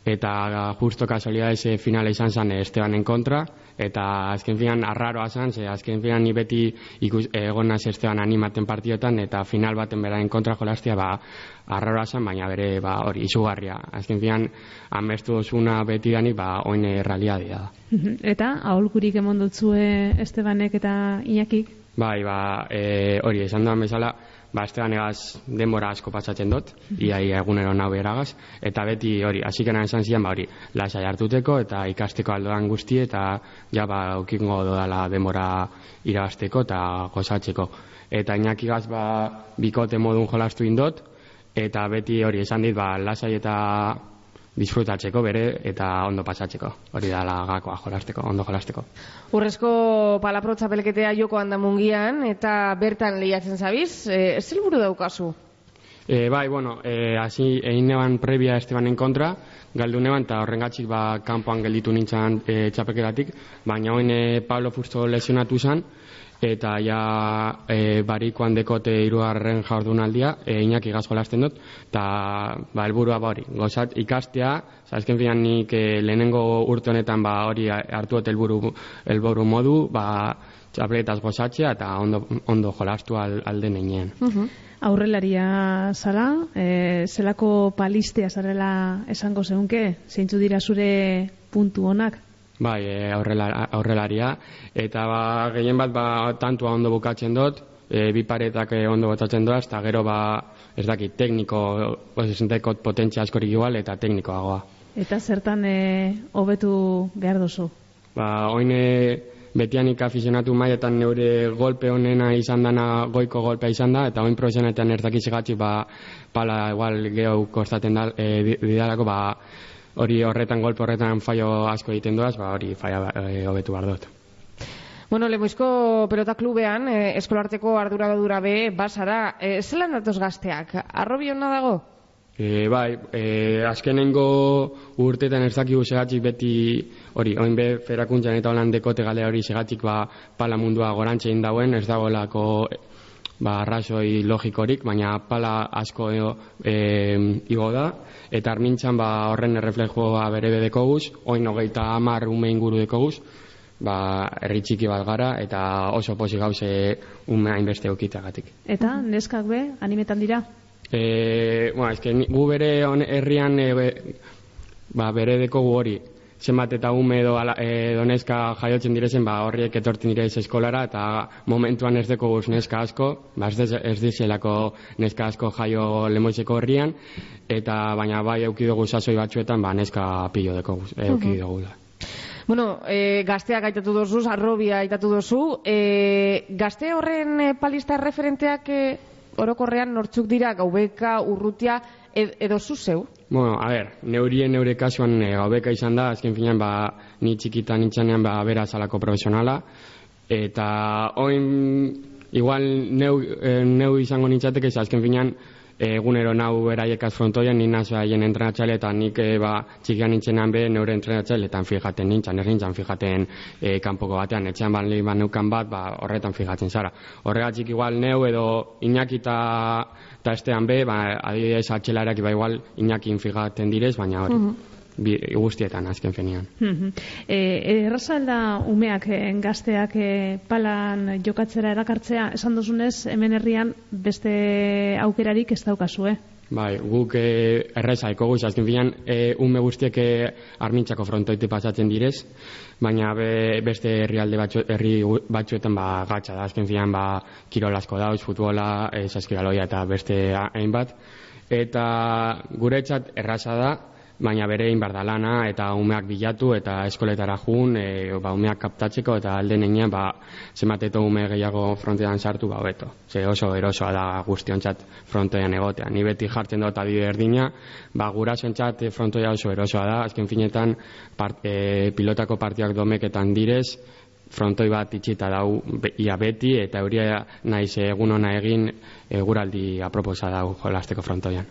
Speaker 9: eta justo kasualidades e, finala izan zen Estebanen kontra, eta azken finan arraroa zen, ze azken finan ni beti ikus, egon naz Esteban animaten partiotan, eta final baten berain kontra jolastia, ba, arraroa zen, baina bere, ba, hori, izugarria. Azken finan, amestu osuna beti danik, ba, oine realiadia da.
Speaker 2: Eta, aholkurik emon dutzue Estebanek eta Iñakik?
Speaker 9: Bai, ba, e, hori, esan duan bezala, ba, egaz denbora asko pasatzen dut, iaia egunero nahu beragaz, eta beti hori, hasikena esan zian, ba, hori, lasai hartuteko eta ikasteko aldoan guzti, eta ja, ba, ukingo dodala denbora irabasteko eta gozatzeko. Eta inakigaz, ba, bikote modun jolastu indot, eta beti hori esan dit, ba, lasai eta disfrutatzeko bere eta ondo pasatzeko. Hori da la gakoa jolasteko, ondo jolasteko.
Speaker 3: Urrezko palaprotza pelketea joko handa mungian eta bertan lehiatzen zabiz, e, ez helburu daukazu?
Speaker 9: E, bai, bueno, e, hasi egin neban previa Estebanen kontra, galdu neban eta horrengatik ba, kanpoan gelditu nintzen e, txapeketatik, baina hoin e, Pablo Fusto lesionatu zen, eta ja e, barikoan dekote irugarren jardunaldia e, inak igazkolasten dut. Eta ba, elburua ba hori gozat ikastea azken finan nik e, lehenengo urte honetan ba, hori hartu eta elburu, elburu modu ba, txapletaz gozatzea eta ondo, ondo jolastu al, alde nenean
Speaker 2: uh Aurrelaria zala, e, zelako palistea zarela esango zeunke, zeintzu dira zure puntu honak?
Speaker 9: Bai, e, aurrelaria. Eta ba, gehien bat, ba, tantua ondo bukatzen dut, e, bi paretak e, ondo botatzen doaz, eta gero, ba, ez dakit, tekniko, osesentekot potentzia askorik igual, eta teknikoagoa.
Speaker 2: Eta zertan e, hobetu behar duzu?
Speaker 9: Ba, oine betianik afizionatu maietan neure golpe honena izan dana goiko golpea izan da, eta oin profesionetan ez dakiz ba, pala igual gehu kostaten da, e, didalako, ba, hori horretan golpe horretan faio asko egiten doaz, ba hori faia e, hobetu bar dut.
Speaker 3: Bueno, Lemoizko pelota klubean, eh, eskolarteko ardura dura be, basara, eh, zelan datoz gazteak? Arrobi hona dago?
Speaker 9: E, bai, e, azkenengo urtetan ez dakigu segatzik beti hori, oin be, ferakuntzan eta holan dekote galea hori segatzik ba, pala mundua gorantzein dauen, ez dago lako ba, arrazoi logikorik, baina pala asko e, igo da, eta armintzan ba, horren erreflejoa bere bedeko guz, oin hogeita amar ume inguru deko guz, ba, herri txiki bat gara eta oso posi gauze ume hainbeste eukitagatik.
Speaker 2: Eta neskak be, animetan dira?
Speaker 9: E, bueno, eske gu bere on, herrian e, be- ba, bere dekogu hori zenbat eta ume edo, ala, e, edo neska jaiotzen direzen, ba, horriek etortzen direz eskolara, eta momentuan ez deko guz neska asko, ba, ez, dez- ez dizelako neska asko jaio lemoizeko herrian, eta baina bai eukidugu sasoi batzuetan, ba, neska pilo deko eukidugu da.
Speaker 3: Bueno, e, gazteak aitatu dozu, arrobia aitatu dozu, e, gazte horren e, palista referenteak e, orokorrean nortzuk dira, gaubeka, urrutia, edo zu zeu?
Speaker 9: Bueno, a ber, neurien neure kasuan e, gaubeka izan da, azken finean, ba, ni txikitan nintzanean, ba, bera salako profesionala, eta oin, igual, neu, e, neu izango nintzateke, ze azken finean, e, egunero nau beraiekaz frontoian, ni nazo haien entrenatzaile, eta nik, e, ba, txikian nintzenean be, neure entrenatzaileetan fijaten nintzen, ez nintzen fijaten e, kanpoko batean, etxean ban, ban neukan bat, ba, horretan fijatzen zara. Horregatik igual neu edo Iñaki eta estean be, ba, adibidez atxelarak ba igual Iñakin fijaten direz, baina hori, bi, guztietan azken fenian.
Speaker 2: Mhm. E, erraza da umeak, e, gazteak e, palan jokatzera erakartzea, esan duzunez, hemen herrian beste aukerarik ez daukazue.
Speaker 9: Bai, guk e, erreza eko guz, azken finean e, ume guztiek e, armintzako frontoite pasatzen direz, baina be, beste herrialde batzu, herri batzuetan ba, gatsa da, azken finean ba, kirol asko dauz, futbola, e, saskiraloia eta beste ha- hainbat, eta guretzat erraza da, baina bere egin behar da lana eta umeak bilatu eta eskoletara jun, e, ba, umeak kaptatzeko eta alde nenean ba, zemateto ume gehiago frontean sartu ba hobeto. Ze oso erosoa da guztiontzat frontoian egotea. Ni beti jartzen dut adibide erdina, ba gurasoentzat eh, frontoia oso erosoa da. Azken finetan part, e, pilotako partiak domeketan direz, frontoi bat itxita dau ia beti eta euria naiz egun ona egin eguraldi aproposa dau jolasteko frontoian.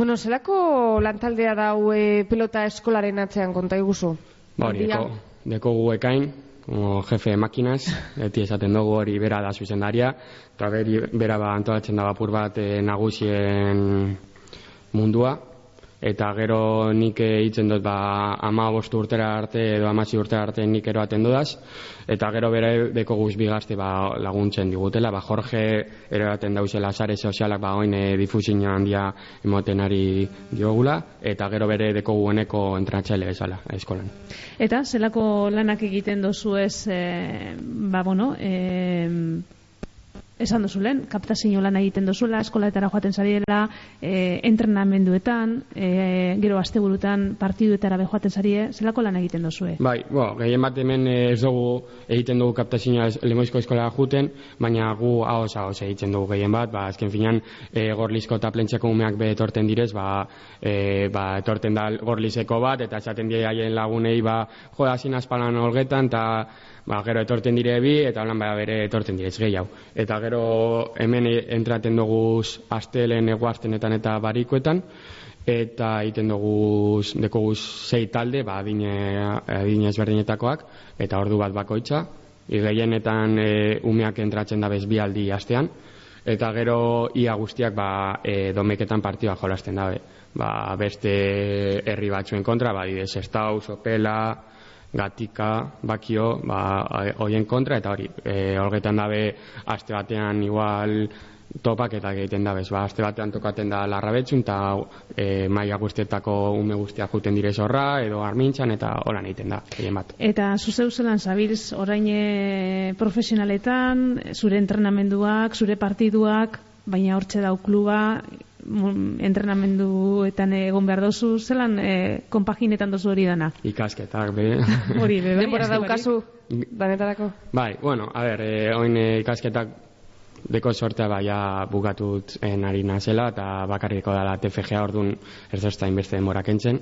Speaker 3: Bueno, zelako lantaldea dau e, pelota eskolaren atzean konta iguzu?
Speaker 9: Ba hori, deko, deko gu ekain, como jefe de máquinas, beti esaten dugu hori bera da zuzendaria, eta beri, bera ba antolatzen da bapur bat e, nagusien mundua, eta gero nik hitzen dut ba ama bostu urtera arte edo amasi urtera arte nik eroaten dudaz, eta gero bere deko guz bigazte ba, laguntzen digutela, ba Jorge eroaten dauzela sare sozialak ba oin e, difusio handia emoten ari diogula, eta gero bere deko gueneko entrenatzaile bezala eskolan.
Speaker 2: Eta zelako lanak egiten dozu ez, e, ba bueno, e, esan dozu lehen, kaptazio lan egiten dozula, eskolatara joaten zariela, e, entrenamenduetan, e, gero asteburutan partiduetara be joaten zarie, zelako lan egiten dozue?
Speaker 9: Bai, bo, gehien bat hemen eh, ez dugu egiten dugu kaptazioa es- lemoizko eskola juten, baina gu haos haos egiten dugu gehien bat, ba, azken finan e, gorlizko eta plentxeko umeak be etorten direz, ba, e, ba, etorten da gorlizeko bat, eta esaten die haien lagunei, ba, jo, hazin azpalan olgetan, eta ba, gero etorten dire bi, eta holan ba, bere etorten direz gehiago. Eta gero hemen e- entraten dugu astelen eguaztenetan eta barikoetan, eta egiten dugu dekoguz sei talde, ba, adine, adine ezberdinetakoak, eta ordu bat bakoitza, gehienetan e, umeak entratzen da bez bi aldi astean, eta gero ia guztiak ba, e, domeketan partioa jolasten dabe. Ba, beste herri batzuen kontra, ba, didez, Estau, Sopela, Gatika, Bakio, ba, hoien kontra, eta hori, e, holgetan dabe aste batean igual topak eta egiten da bez. Ba, aste batean tokaten da larrabetxun eta e, maia guztietako ume guztiak juten direz horra, edo armintzan, eta holan egiten da, gehien bat.
Speaker 2: Eta zu zeu zelan zabilz orain e, profesionaletan, zure entrenamenduak, zure partiduak, baina hortxe dau kluba, entrenamenduetan egon behar dozu, zelan e, konpaginetan dozu hori dana?
Speaker 9: Ikasketak, be.
Speaker 2: Hori, be, bai,
Speaker 3: Denbora daukazu, danetarako?
Speaker 9: Bai, bueno, a ber, e, oin e, ikasketak deko sortea baia bukatut en ari nazela eta bakarriko dala TFGA ordun ez dozta inbeste denbora kentzen.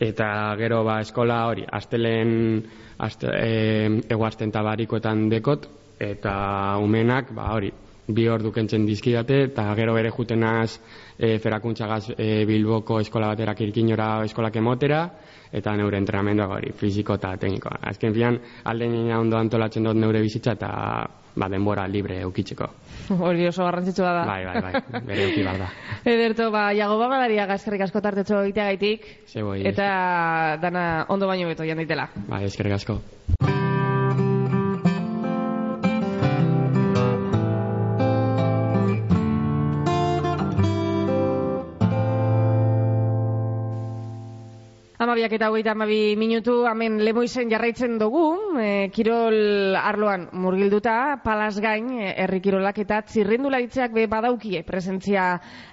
Speaker 9: Eta gero ba eskola hori, astelen aste, e, eguazten tabarikoetan dekot, eta umenak, ba hori, bi ordu kentzen dizkidate, eta gero bere jutenaz e, ferakuntzagaz e, Bilboko eskola batera kirkinora eskolak emotera, eta neure entrenamenduak hori, fiziko eta teknikoa. Azken fian, alde nina ondo antolatzen dut neure bizitza eta ba, denbora libre eukitzeko.
Speaker 3: Hori oso garrantzitsua da.
Speaker 9: Bai, bai, bai, bere euki behar da.
Speaker 3: Ederto, ba, jago bagalaria gazkerrik asko tartetxo egiteagaitik, eta dana ondo baino beto janditela.
Speaker 9: Bai, eskerrik asko.
Speaker 3: Amabiak eta hogeita amabi minutu, hemen lemoizen jarraitzen dugu, e, kirol arloan murgilduta, palas gain, e, herri kirolak eta txirrindularitzeak be badaukie presentzia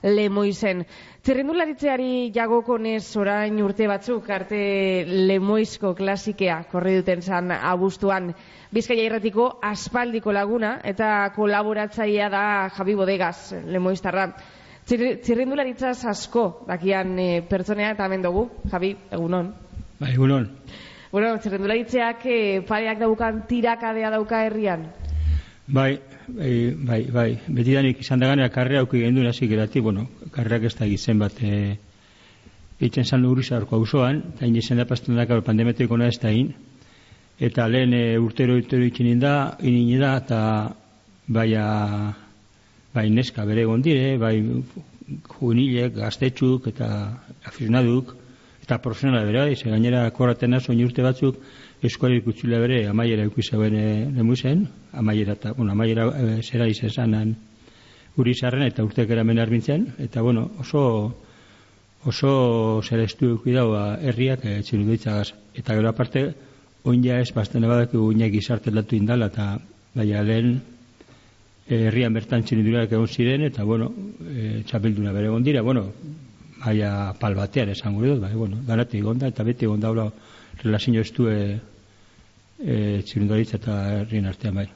Speaker 3: lemoizen. Txirrindularitzeari jagokonez orain urte batzuk arte lemoizko klasikea korri duten zan abuztuan Bizkaia irratiko aspaldiko laguna eta kolaboratzailea da Javi Bodegas, lemoiztarra. Txir- Txirrindularitzaz asko dakian e, pertsonea eta hemen dugu, Javi, egunon.
Speaker 4: Bai, egunon.
Speaker 3: Bueno, txirrindularitzeak e, pareak daukan tirakadea dauka herrian.
Speaker 4: Bai, bai, bai, bai. Betidanik izan da ganea karrea auki gendu hasi gerati, bueno, karreak ez da gizen bat e, itzen zan urizarko auzoan, eta inizen da pasten da pandemetiko ez da in, eta lehen e, urtero urtero itzen da, inin da, eta baia, bai neska bere gondire, bai juvenilek, gaztetxuk eta afizionaduk, eta profesionala bere, bai, ze gainera korraten nazo urte batzuk, eskuali ikutzula bere amaiera ikuzauen e, lemuzen, amaiera, eta, bueno, amaiera e, zera izan zanan urizarren eta urtek eramen arbintzen, eta bueno, oso oso zera estu eukidau herriak e, txiruditzagaz. Eta gero aparte, oin ja ez bazten badak uinak izartelatu indala, eta baina lehen herrian bertan txirudurak egon ziren, eta bueno, e, txapelduna bere egon dira, bueno, baina pal batean esango dut, bai, bueno, garati egon da, eta beti egon daula relazio estu e, e, txirundaritza eta herrien artean bai.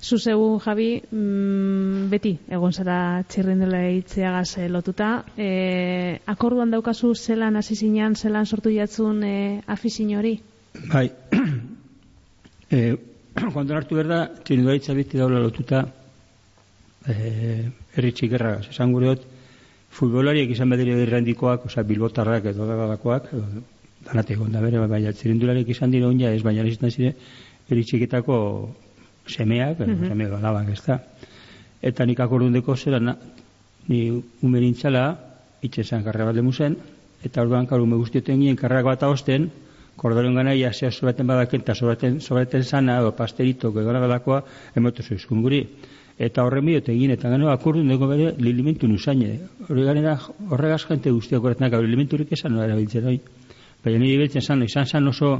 Speaker 2: Zuzeu, Javi, mm, beti egon zara txirrindela itzeagaz eh, lotuta. E, akorduan daukazu zelan hasi zinean, zelan sortu jatzun e, afizin hori?
Speaker 4: Bai, e, konton hartu berda, txirundaritza beti daula lotuta e, herri txikerra, esan gureot, futbolariek izan badire irrandikoak, oza, bilbotarrak edo dagadakoak, danate egon da bere, baina txirindularik izan dira onja ez, baina izan zire herri txiketako semeak, mm -hmm. semeak alabak ez da. Eta nik akordundeko zera, na, ni umenintzala, itxesan karra bat lemuzen, eta orduan karu me guztioten gien karrak bat osten, kordoren gana ia zea sobraten badaken, eta sobraten, sobraten sana, o pasterito, gegora balakoa, emotu zoizkun guri. Eta horren bidot egin, eta gano akordun dugu bere lilimentu nusaine. Horreganera, horregaz jente guztiak horretan, gau lilimenturik esan nola erabiltzen hori. Baina nire biltzen zan, izan zan oso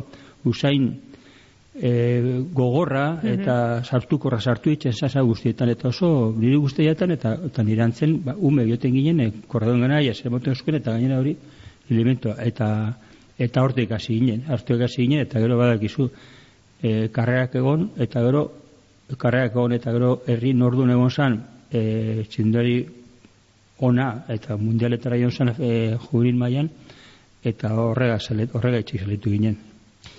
Speaker 4: usain e, gogorra eta sartukorra sartu itzen zasa guztietan eta oso nire guztietan eta, eta nire antzen ba, ume bioten ginen e, korradon gana ja zer moten euskuen eta gainera hori elementua eta eta hortik hasi ginen hortik hasi ginen eta gero badakizu e, karrerak egon eta gero karrerak egon eta gero herri nordun egon zan e, txindari ona eta mundialetara joan zan e, jubilin mailan eta horrega zalet, horrega itxik zaletu ginen.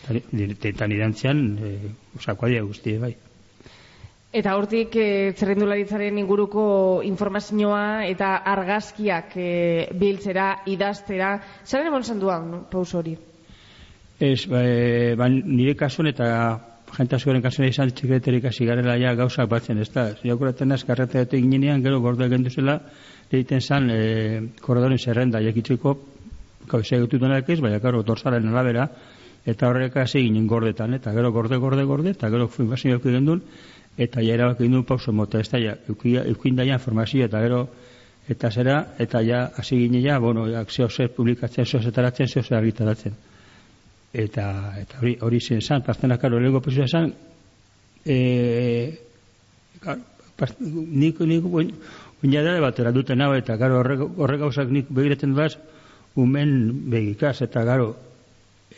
Speaker 4: Eta nirantzean, e, osako adia guztie, bai.
Speaker 3: Eta hortik e, zerrendularitzaren inguruko informazioa eta argazkiak e, biltzera, idaztera, zaren emon zanduan, no? paus hori?
Speaker 4: Ez, ba, e, ba, nire kasuan eta jente askoren kasuan izan txikreterik hasi garela ja gauzak batzen, ez da. Ziakuraten azkarreta eta ginean, gero gordo egin duzela, egiten zan, e, korredoren zerrenda jakitzeko, kauze egututenak ez, baina karo, dorsaren arabera, eta horrek hasi ginen gordetan, eta gero gorde, gorde, gorde, eta gero informazio euki gendun, eta ja erabak egin pauso mota, ez da, ja, eukin daia informazio, eta gero, eta zera, eta ja, hasi ginen ja, bueno, ja, zeo zer publikatzen, zeo zetaratzen, zeo zer argitaratzen. Eta, eta hori, hori zen zan, pastena, karo, lehenko posizioa zan, e, past, nik, nik, Uñadare batera duten hau eta garo horre gauzak nik begiratzen duaz umen begikaz eta garo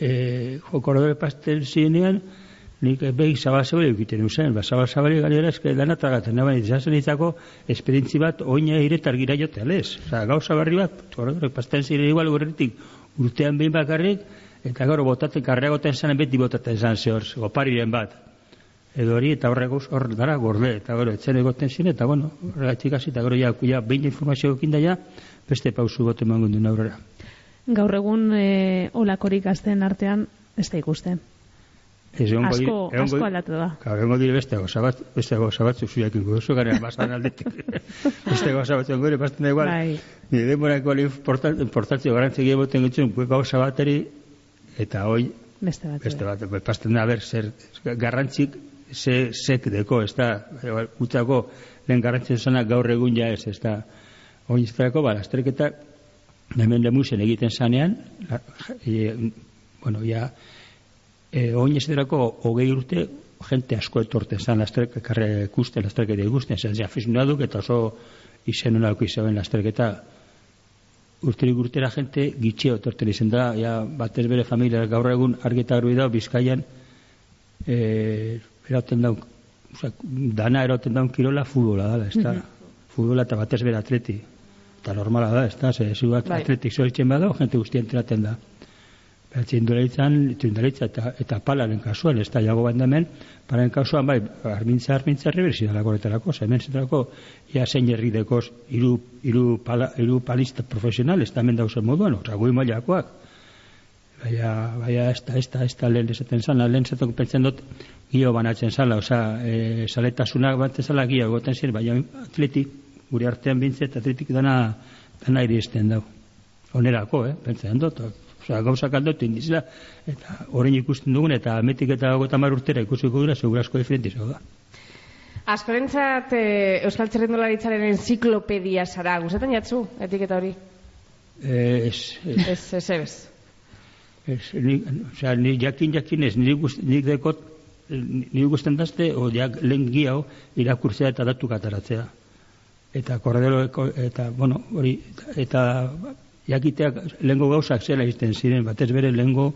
Speaker 4: e, jokorodore pastel zinean nik begi zabazabari egiten usen, ba, zabazabari galera eske dana tragaten, nabain, izazen izako esperientzi bat oina iretar gira jote alez, oza, gauza barri bat, jokorodore pastel zinean igual urtean behin bakarrik, eta garo botatzen karreagoten zanen beti botaten zan zehor, gopariren bat, edo hori eta horrek hor dara gorde eta gero etzen egoten zine eta bueno horregatik hasi eta gero ja, ja behin informazio ekin da ja beste pausu gote emango duen aurrera
Speaker 2: Gaur egun e, olakorik azten artean ez da ikusten.
Speaker 4: Ez,
Speaker 2: Asko, asko aldatu da.
Speaker 4: Claro, egongo dire beste gauza bat, beste gauza bat zuzuak ingo duzu garen basan aldetik. beste gauza bat zengo ere, pasten da igual.
Speaker 2: Bai.
Speaker 4: Nire denbora igual importantzio garantzia gehiagoten gutzen, pues gauza bateri, eta hoi,
Speaker 2: Beste bat.
Speaker 4: beste bat, pasten da, ber, zer, garrantzik, ze, sek deko, ez da, gutako, lehen garrantzia zena gaur egun ja ez, ez da, oin ez dago, ba, lasterketa, hemen lemuzen egiten zanean, la- e, bueno, ja, e, oin ez derako, hogei urte, jente asko etorten zan, lastrek, karre ikusten, lastreketa ikusten, zen, aficionaduk eta oso izen honako izaben lastreketa, urterik urtera jente gitxeo etorten izen da, ja, batez bere familia gaur egun argita garbi da, bizkaian, e, erauten daun, oza, dana erauten daun kirola futbola dala, ez da, futbola eta batez bere atleti, eta normala da, ez da, ze, zu bat
Speaker 3: Bai.
Speaker 4: atletik zoritzen bada, jente guztia entraten da. Txindularitzan, txindularitza eta, eta palaren kasuan, ez da, jago bat hemen, palaren kasuan, bai, armintza, armintza, horretarako, ze hemen zetarako, ja zein herri dekoz, iru, iru, pala, iru palista profesional, ez da hemen dauzen moduan, oza, gui mailakoak. Baina, baina, ez da, ez da, ez da lehen esaten zala, lehen esaten pentsen dut, gio banatzen zala, oza, e, saletasunak batzen zala gio egoten ziren, baina atletik, gure artean bintzet, atletik dana, dana iristen dau. Onerako, eh, pentsen dut, Osea, gauzak aldatu indizela, eta orain ikusten dugun, eta ametik eta gota mar urtera ikusiko dira, segurazko diferenti zau da.
Speaker 3: Askorentzat e, Euskal Txerrendularitzaren enziklopedia zara, gustatzen jatzu, etiketa hori?
Speaker 4: Eh, Ez, ez,
Speaker 3: Ez, ez, ez.
Speaker 4: ez, ni, osea, ni jakin jakin ez, ni, gust, ni dekot, ni gusten dazte, o jak lehen giao, irakurtzea eta datu kataratzea. Eta korredero, eta, bueno, hori, eta jakiteak lehengo gauzak zela izten ziren, batez bere lehengo,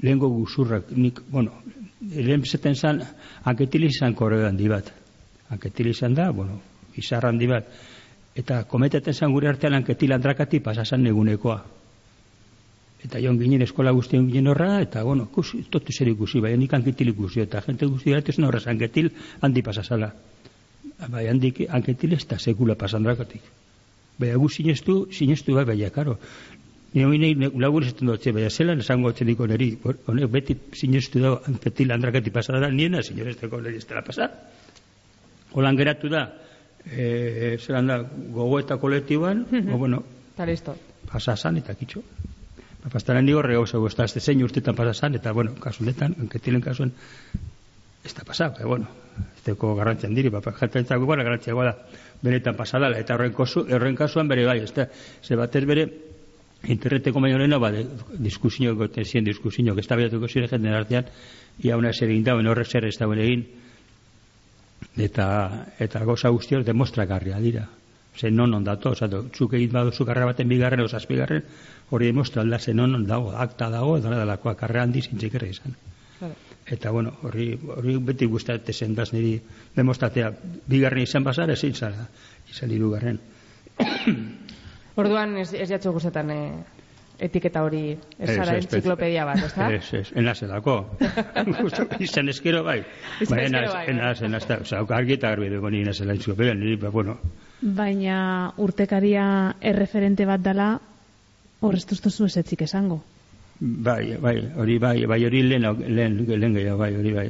Speaker 4: lehengo guzurrak, nik, bueno, lehen zeten zan, anketil izan korredero handi bat. Anketil izan da, bueno, izar handi bat. Eta kometeten zan gure artean anketil andrakati pasasan egunekoa. Eta joan ginen eskola guztien ginen horra, eta, bueno, ikusi, totu zer ikusi, bai, nik anketil ikusi, eta jente guzti gara, ez horrez anketil handi pasasala. Bai, handik anketil ez da sekula pasandrakatik. Bai, gu sinestu, sinestu bai, bai, karo. Ni hori nahi lagun esaten dut, bai, zelan esango txediko neri, honek beti sinestu da anketil andrakati pasara, niena sineresteko neri ez dela pasar. Holan geratu da, e, zelan da, gogo eta kolektiboan, o, bueno, pasasan eta kitxo. Pastaran nigo rego zego, ez da, ez zein urtetan pasasan, eta, bueno, kasu honetan, anketilen kasuen, ez da pasau, e, bueno, ez deko garrantzian diri, ba, jatentzako gara garrantziagoa da, benetan pasadala, eta horren, kosu, horren kasuan bere bai, ez da, ze batez bere, interneteko baino lehena, ba, de, diskusio, goten ziren diskusio, ez da behatuko ziren jenden artean, ia una zer egin dauen, horrek zer ez dauen egin, eta, eta goza guztiak demostragarria dira. Ze non on dato, oza, zuk egin baduzu karrera baten bigarren, oza, azpigarren, hori demostra alda, ze non on dago, akta dago, edo dalakoa karrera handi zintzik izan. Eta, bueno, hori, hori beti guztate zen daz niri demostratea bigarren izan basar, ezin zara, izan hirugarren.
Speaker 3: Orduan ez, ez jatzu gustetan e, etiketa hori, zara
Speaker 4: ez,
Speaker 3: entziklopedia bat, ez da?
Speaker 4: Ez, ez, enazelako. Justo, izan eskero bai.
Speaker 3: Izan
Speaker 4: Bai, enaz,
Speaker 3: bai,
Speaker 4: enaz, enaz, enaz, oza, argi eta garbi dugu nire enazela entzikopean, niri, ba, bueno,
Speaker 2: Baina urtekaria erreferente bat dala, horreztu duzu esetzik esango.
Speaker 4: Bai, bai, hori bai, bai, hori lehen, lehen, lehen gehiago, bai, hori bai.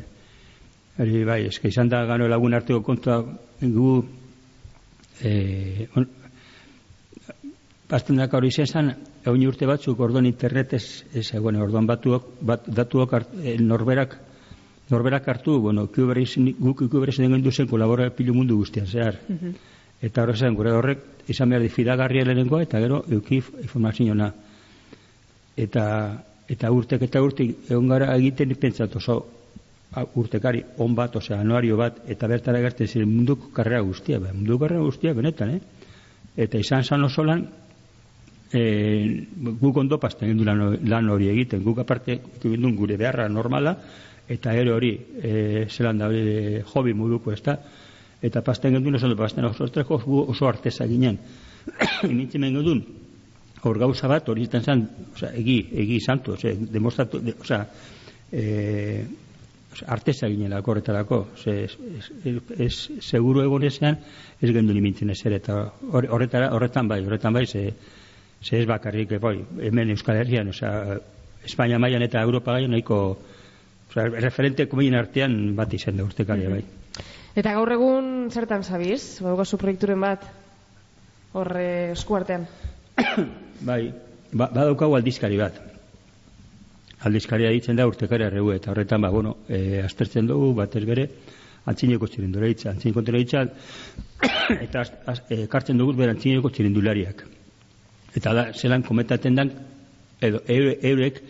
Speaker 4: Hori bai, eske izan da gano lagun arteko kontua gu, eh, on, daka hori izan zen, egun urte batzuk orduan internetez, ez, bueno, orduan batuak, bat, datuak hart, eh, norberak, norberak hartu, bueno, kubereiz, guk kubereiz den duzen kolabora pilu mundu guztian, zehar. Eta horrek gure horrek, izan behar di fidagarria lehenengoa, eta gero, euki informazioa eta eta urtek eta urtik egon gara egiten pentsat oso urtekari on bat, osea anuario bat eta bertara gertzen ziren munduko karrera guztia, ba, munduko karrera guztia benetan, eh? Eta izan san oso lan e, guk ondo pasten gendu lan, hori egiten, guk aparte gendun gure beharra normala eta ere hori e, zelan da hori hobi moduko ez da eta pasten gendun oso pasten oso, oso, oso arteza ginen nintzen gendun hor gauza bat, hori izan zen, oza, egi, egi santu, oza, demostratu, de, oza, e, oza, arteza ginelako horretarako, oza, ez, ez, ez, seguru egonezean, ez gendu nimintzen ezer, eta hor- horretara, horretan bai, horretan bai, ze, ze ez bakarrik, bai, hemen Euskal Herrian, oza, Espainia mailan eta Europa gaian nahiko, oza, referente kominen artean bat izan da urtekaria, bai.
Speaker 3: Eta gaur egun zertan zabiz? Badugazu proiekturen bat? Horre eskuartean.
Speaker 4: Bai, ba, badaukagu aldizkari bat. Aldizkaria ditzen da urtekari arregu, eta horretan, ba, bueno, e, aztertzen dugu, batez bere, antzineko txirinduleitza. Antzineko eta az, az, e, kartzen dugu bere antzineko txirindulariak. Eta da, zelan kometaten dan, edo eure, eurek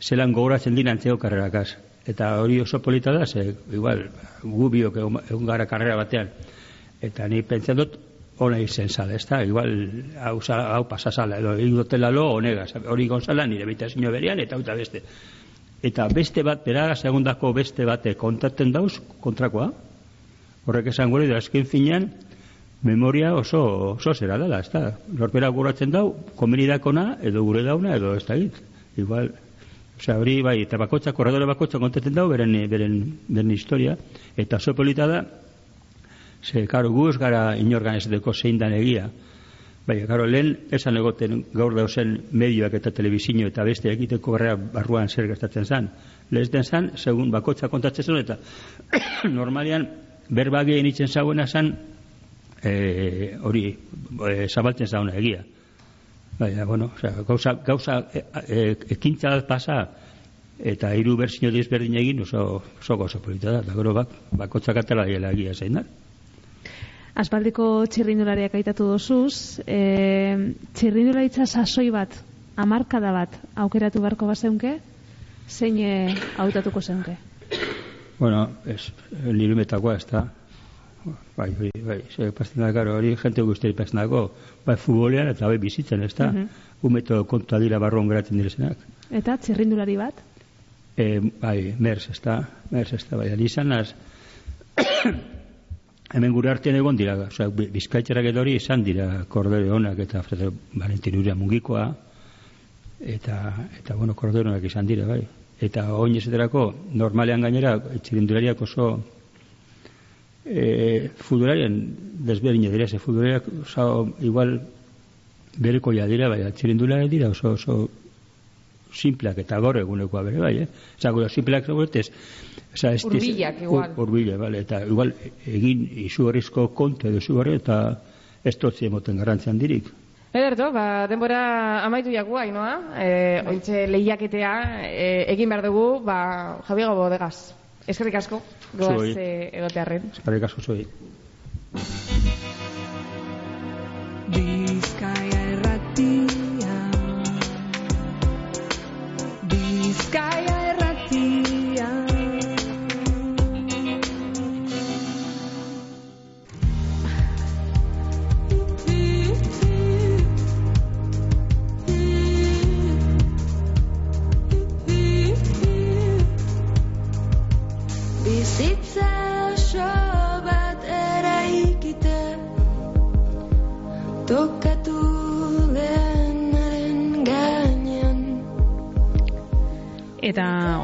Speaker 4: zelan gogoratzen dira antzeko karrerakaz. Eta hori oso polita da, ze, igual, gu biok egon gara karrera batean. Eta ni pentsa dut, ona izen zala, ez da? Igual, hau, hau pasazala, edo igotela lo, onega, hori gonzala, nire baita zinio berian, eta hauta beste. Eta beste bat, beraga segundako beste bate kontatzen dauz, kontrakoa. Horrek esan gure, da finean, memoria oso, oso zera dela, ez da? Norbera guratzen dau, komenidakona, edo gure dauna, edo ez da git. Igual, Osea, hori bai, eta bakotxa, korredore bakotxa kontatzen dau, beren, beren, beren historia, eta oso polita da, ze, karo, gu ez gara inorgan ez deko zein dan egia. Bai, karo, lehen esan egoten gaur dauzen medioak eta telebizio eta beste egiteko garra barruan zer gertatzen zan. Lehen den zan, segun bakotxa kontatzen zuen, eta normalian berbagien itzen zauena zan, eh, hori, e, zabaltzen zauna egia. Baina, bueno, o sea, gauza, gauza e, e, ekintza bat pasa eta hiru berzio desberdin egin oso, oso gozo polita da. Eta gero bak, bakotzak atela diela egia zein da.
Speaker 10: Aspaldiko txirrindulariak aitatu dozuz, e, txirrindularitza sasoi bat, amarkada bat, aukeratu beharko bazeunke, zein e, hautatuko zeunke?
Speaker 4: Bueno, es, nirumetakoa ez da. Bai, bai, bai, ze pasten da, karo, hori jente guztiari pasten dago, bai futbolean eta bai bizitzen, ez da.
Speaker 10: Mhm.
Speaker 4: Umeto kontua dira barruan geratzen direzenak.
Speaker 10: Eta txirrindulari bat?
Speaker 4: E, bai, mers, ez da, mers, ez da, bai, izan naz, hemen gure artean egon dira, osea, bi- bizkaitxerak edo hori izan dira kordero honak eta Alfredo Valentin Uria mugikoa, eta, eta bueno, kordero honak izan dira, bai. Eta oin ezeterako, normalean gainera, txirindulariak oso e, futbolarien desberdin dira, ze futbolariak oso, igual bereko ja dira, bai, txirindulariak dira oso, oso simpleak eta gaur egunekoa bere bai, eh? Osa, simpleak zagoetez, Osa, ez
Speaker 3: Hurbilak, igual.
Speaker 4: Ur, urbile, vale, eta igual egin izugarrizko konte edo izugarri eta ez totzi emoten garrantzian dirik.
Speaker 3: Ederto, ba, denbora amaitu jakua, inoa, e, ointxe lehiaketea e, egin behar dugu, ba, Javiego Bodegaz. Eskerrik asko, goaz e, egotearren.
Speaker 4: Eskarrik asko zuei.
Speaker 2: Bizkaia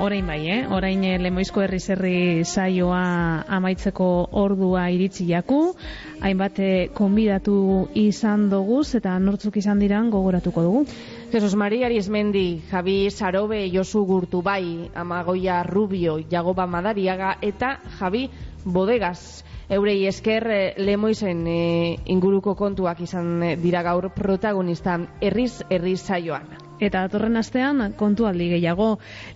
Speaker 10: orain bai, eh? Orain eh, Lemoizko herri saioa amaitzeko ordua iritsi jaku. Hainbat eh, konbidatu izan doguz eta nortzuk izan diran gogoratuko dugu.
Speaker 3: Jesus Maria Arizmendi, Javi Sarobe, Josu Gurtubai, Amagoia Rubio, Jagoba Madariaga eta Javi Bodegas. Eurei esker eh, Lemoizen eh, inguruko kontuak izan eh, dira gaur protagonista herriz herri saioan.
Speaker 10: Eta datorren astean kontualdi gehiago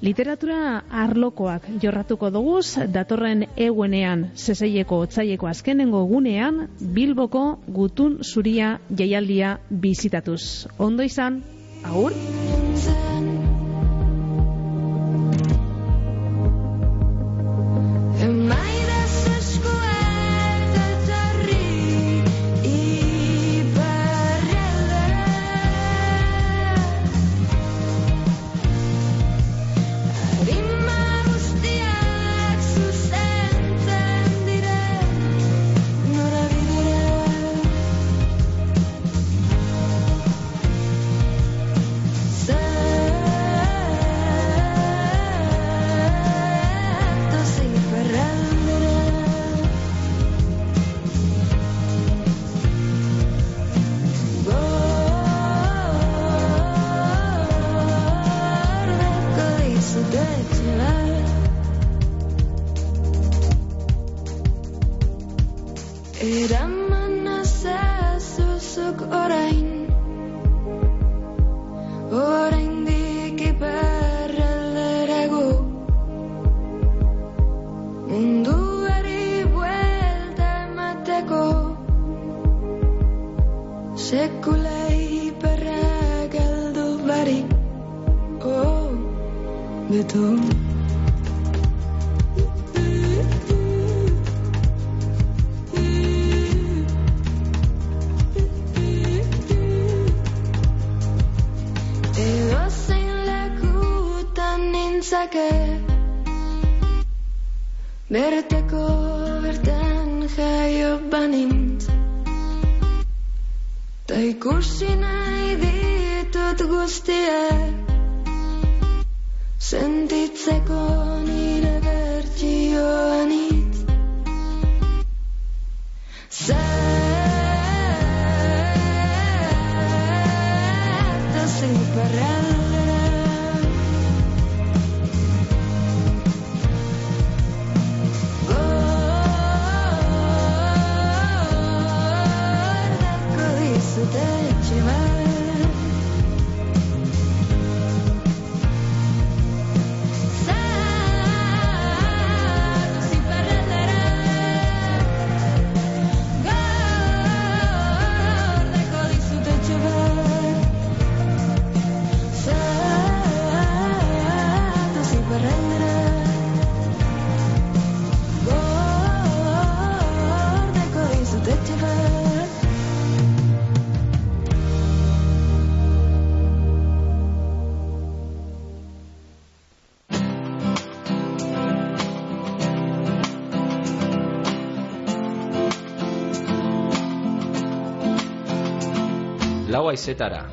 Speaker 10: literatura arlokoak jorratuko doguz datorren eguenean zeseieko otzaieko azkenengo egunean Bilboko gutun zuria jaialdia bizitatuz. Ondo izan, agur?
Speaker 11: Haizetara,